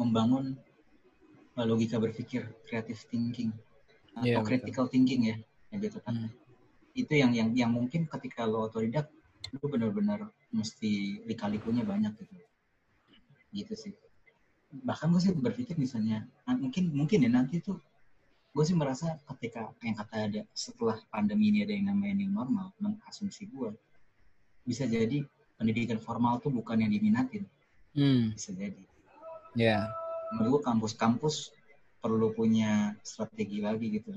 membangun logika berpikir creative thinking atau yeah, critical betul. thinking ya gitu kan hmm. itu yang yang yang mungkin ketika lo otodidak lo benar-benar mesti lika-likunya banyak gitu gitu sih bahkan gue sih berpikir misalnya nah, mungkin mungkin ya nanti tuh gue sih merasa ketika yang kata ada setelah pandemi ini ada yang namanya new normal mengasumsi gue bisa jadi pendidikan formal tuh bukan yang diminatin hmm. bisa jadi ya yeah. menurut gue kampus-kampus perlu punya strategi lagi gitu.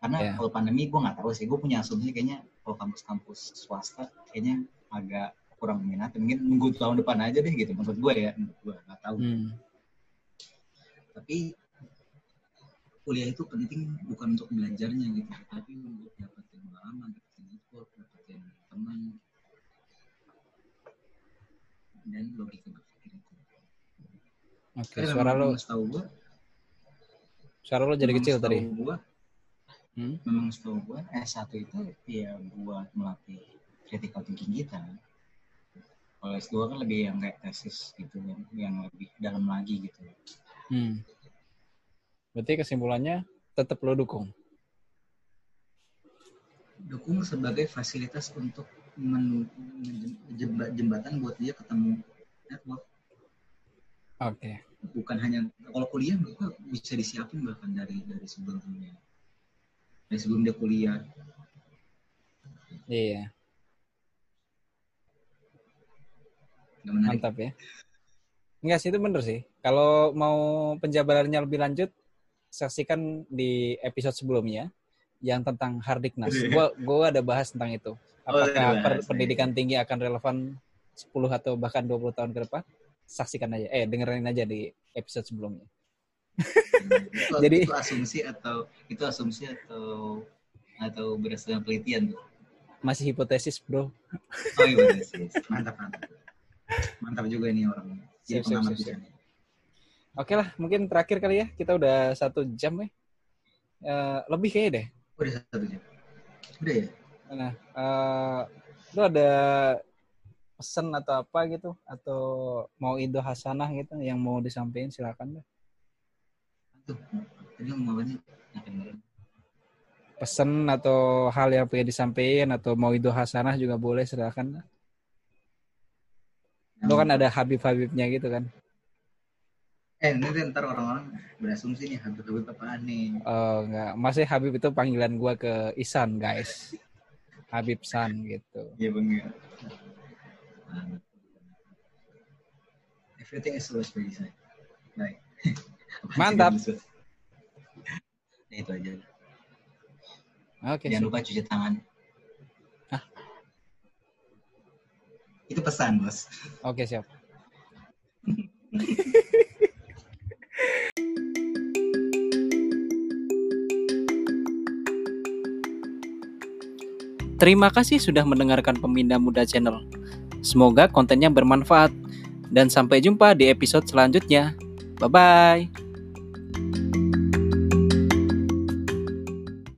Karena yeah. kalau pandemi gue nggak tahu sih gue punya asumsi kayaknya kalau kampus-kampus swasta kayaknya agak kurang minat mungkin nunggu tahun depan aja deh gitu menurut gue ya menurut gue nggak tahu. Hmm. tapi kuliah itu penting bukan untuk belajarnya gitu tapi untuk dapetin pengalaman dapetin network dapetin teman. Dan logika berpikir itu. Oke okay, suara lo tahu gua suara lo jadi kecil tadi gua hmm? memang setahu gua S1 itu ya buat melatih critical thinking kita kalau S2 kan lebih yang kayak tesis gitu yang, yang lebih dalam lagi gitu hmm Berarti kesimpulannya tetap lo dukung. Dukung sebagai fasilitas untuk jembatan buat dia ketemu network. Oke. Okay. Bukan hanya kalau kuliah mereka bisa disiapin bahkan dari dari sebelumnya. Dari sebelum dia kuliah. Iya. Mantap ya. Enggak sih itu bener sih. Kalau mau penjabarannya lebih lanjut, saksikan di episode sebelumnya yang tentang hardiknas. Gua gua ada bahas tentang itu. Oh, Apakah oh, per, pendidikan tinggi akan relevan 10 atau bahkan 20 tahun ke depan? Saksikan aja. Eh, dengerin aja di episode sebelumnya. itu, Jadi- itu asumsi atau itu asumsi atau atau berdasarkan penelitian tuh? Masih hipotesis, Bro. Oh sih. Mantap mantap. Mantap juga ini orang. Jadi Siap, pengamat siap, siap. Oke lah, mungkin terakhir kali ya. Kita udah satu jam ya. Eh, lebih kayaknya deh. Udah satu jam. Udah ya? Nah, eh, lu ada pesan atau apa gitu? Atau mau Indo Hasanah gitu yang mau disampaikan silakan deh. Tadi apa? Pesan atau hal yang pengen disampaikan atau mau Indo Hasanah juga boleh silakan. Lu kan ada Habib-Habibnya gitu kan. Eh, nanti ntar orang-orang berasumsi nih Habib-Habib apaan nih. Oh, enggak. Masih Habib itu panggilan gua ke Isan, guys. Habib San gitu. Iya bang ya. Everything is always by design. Baik. Mantap. Ya, itu aja. Oke. Jangan sip. lupa cuci tangan. Hah? Itu pesan bos. Oke, siap. Terima kasih sudah mendengarkan Pemindah Muda Channel. Semoga kontennya bermanfaat dan sampai jumpa di episode selanjutnya. Bye bye.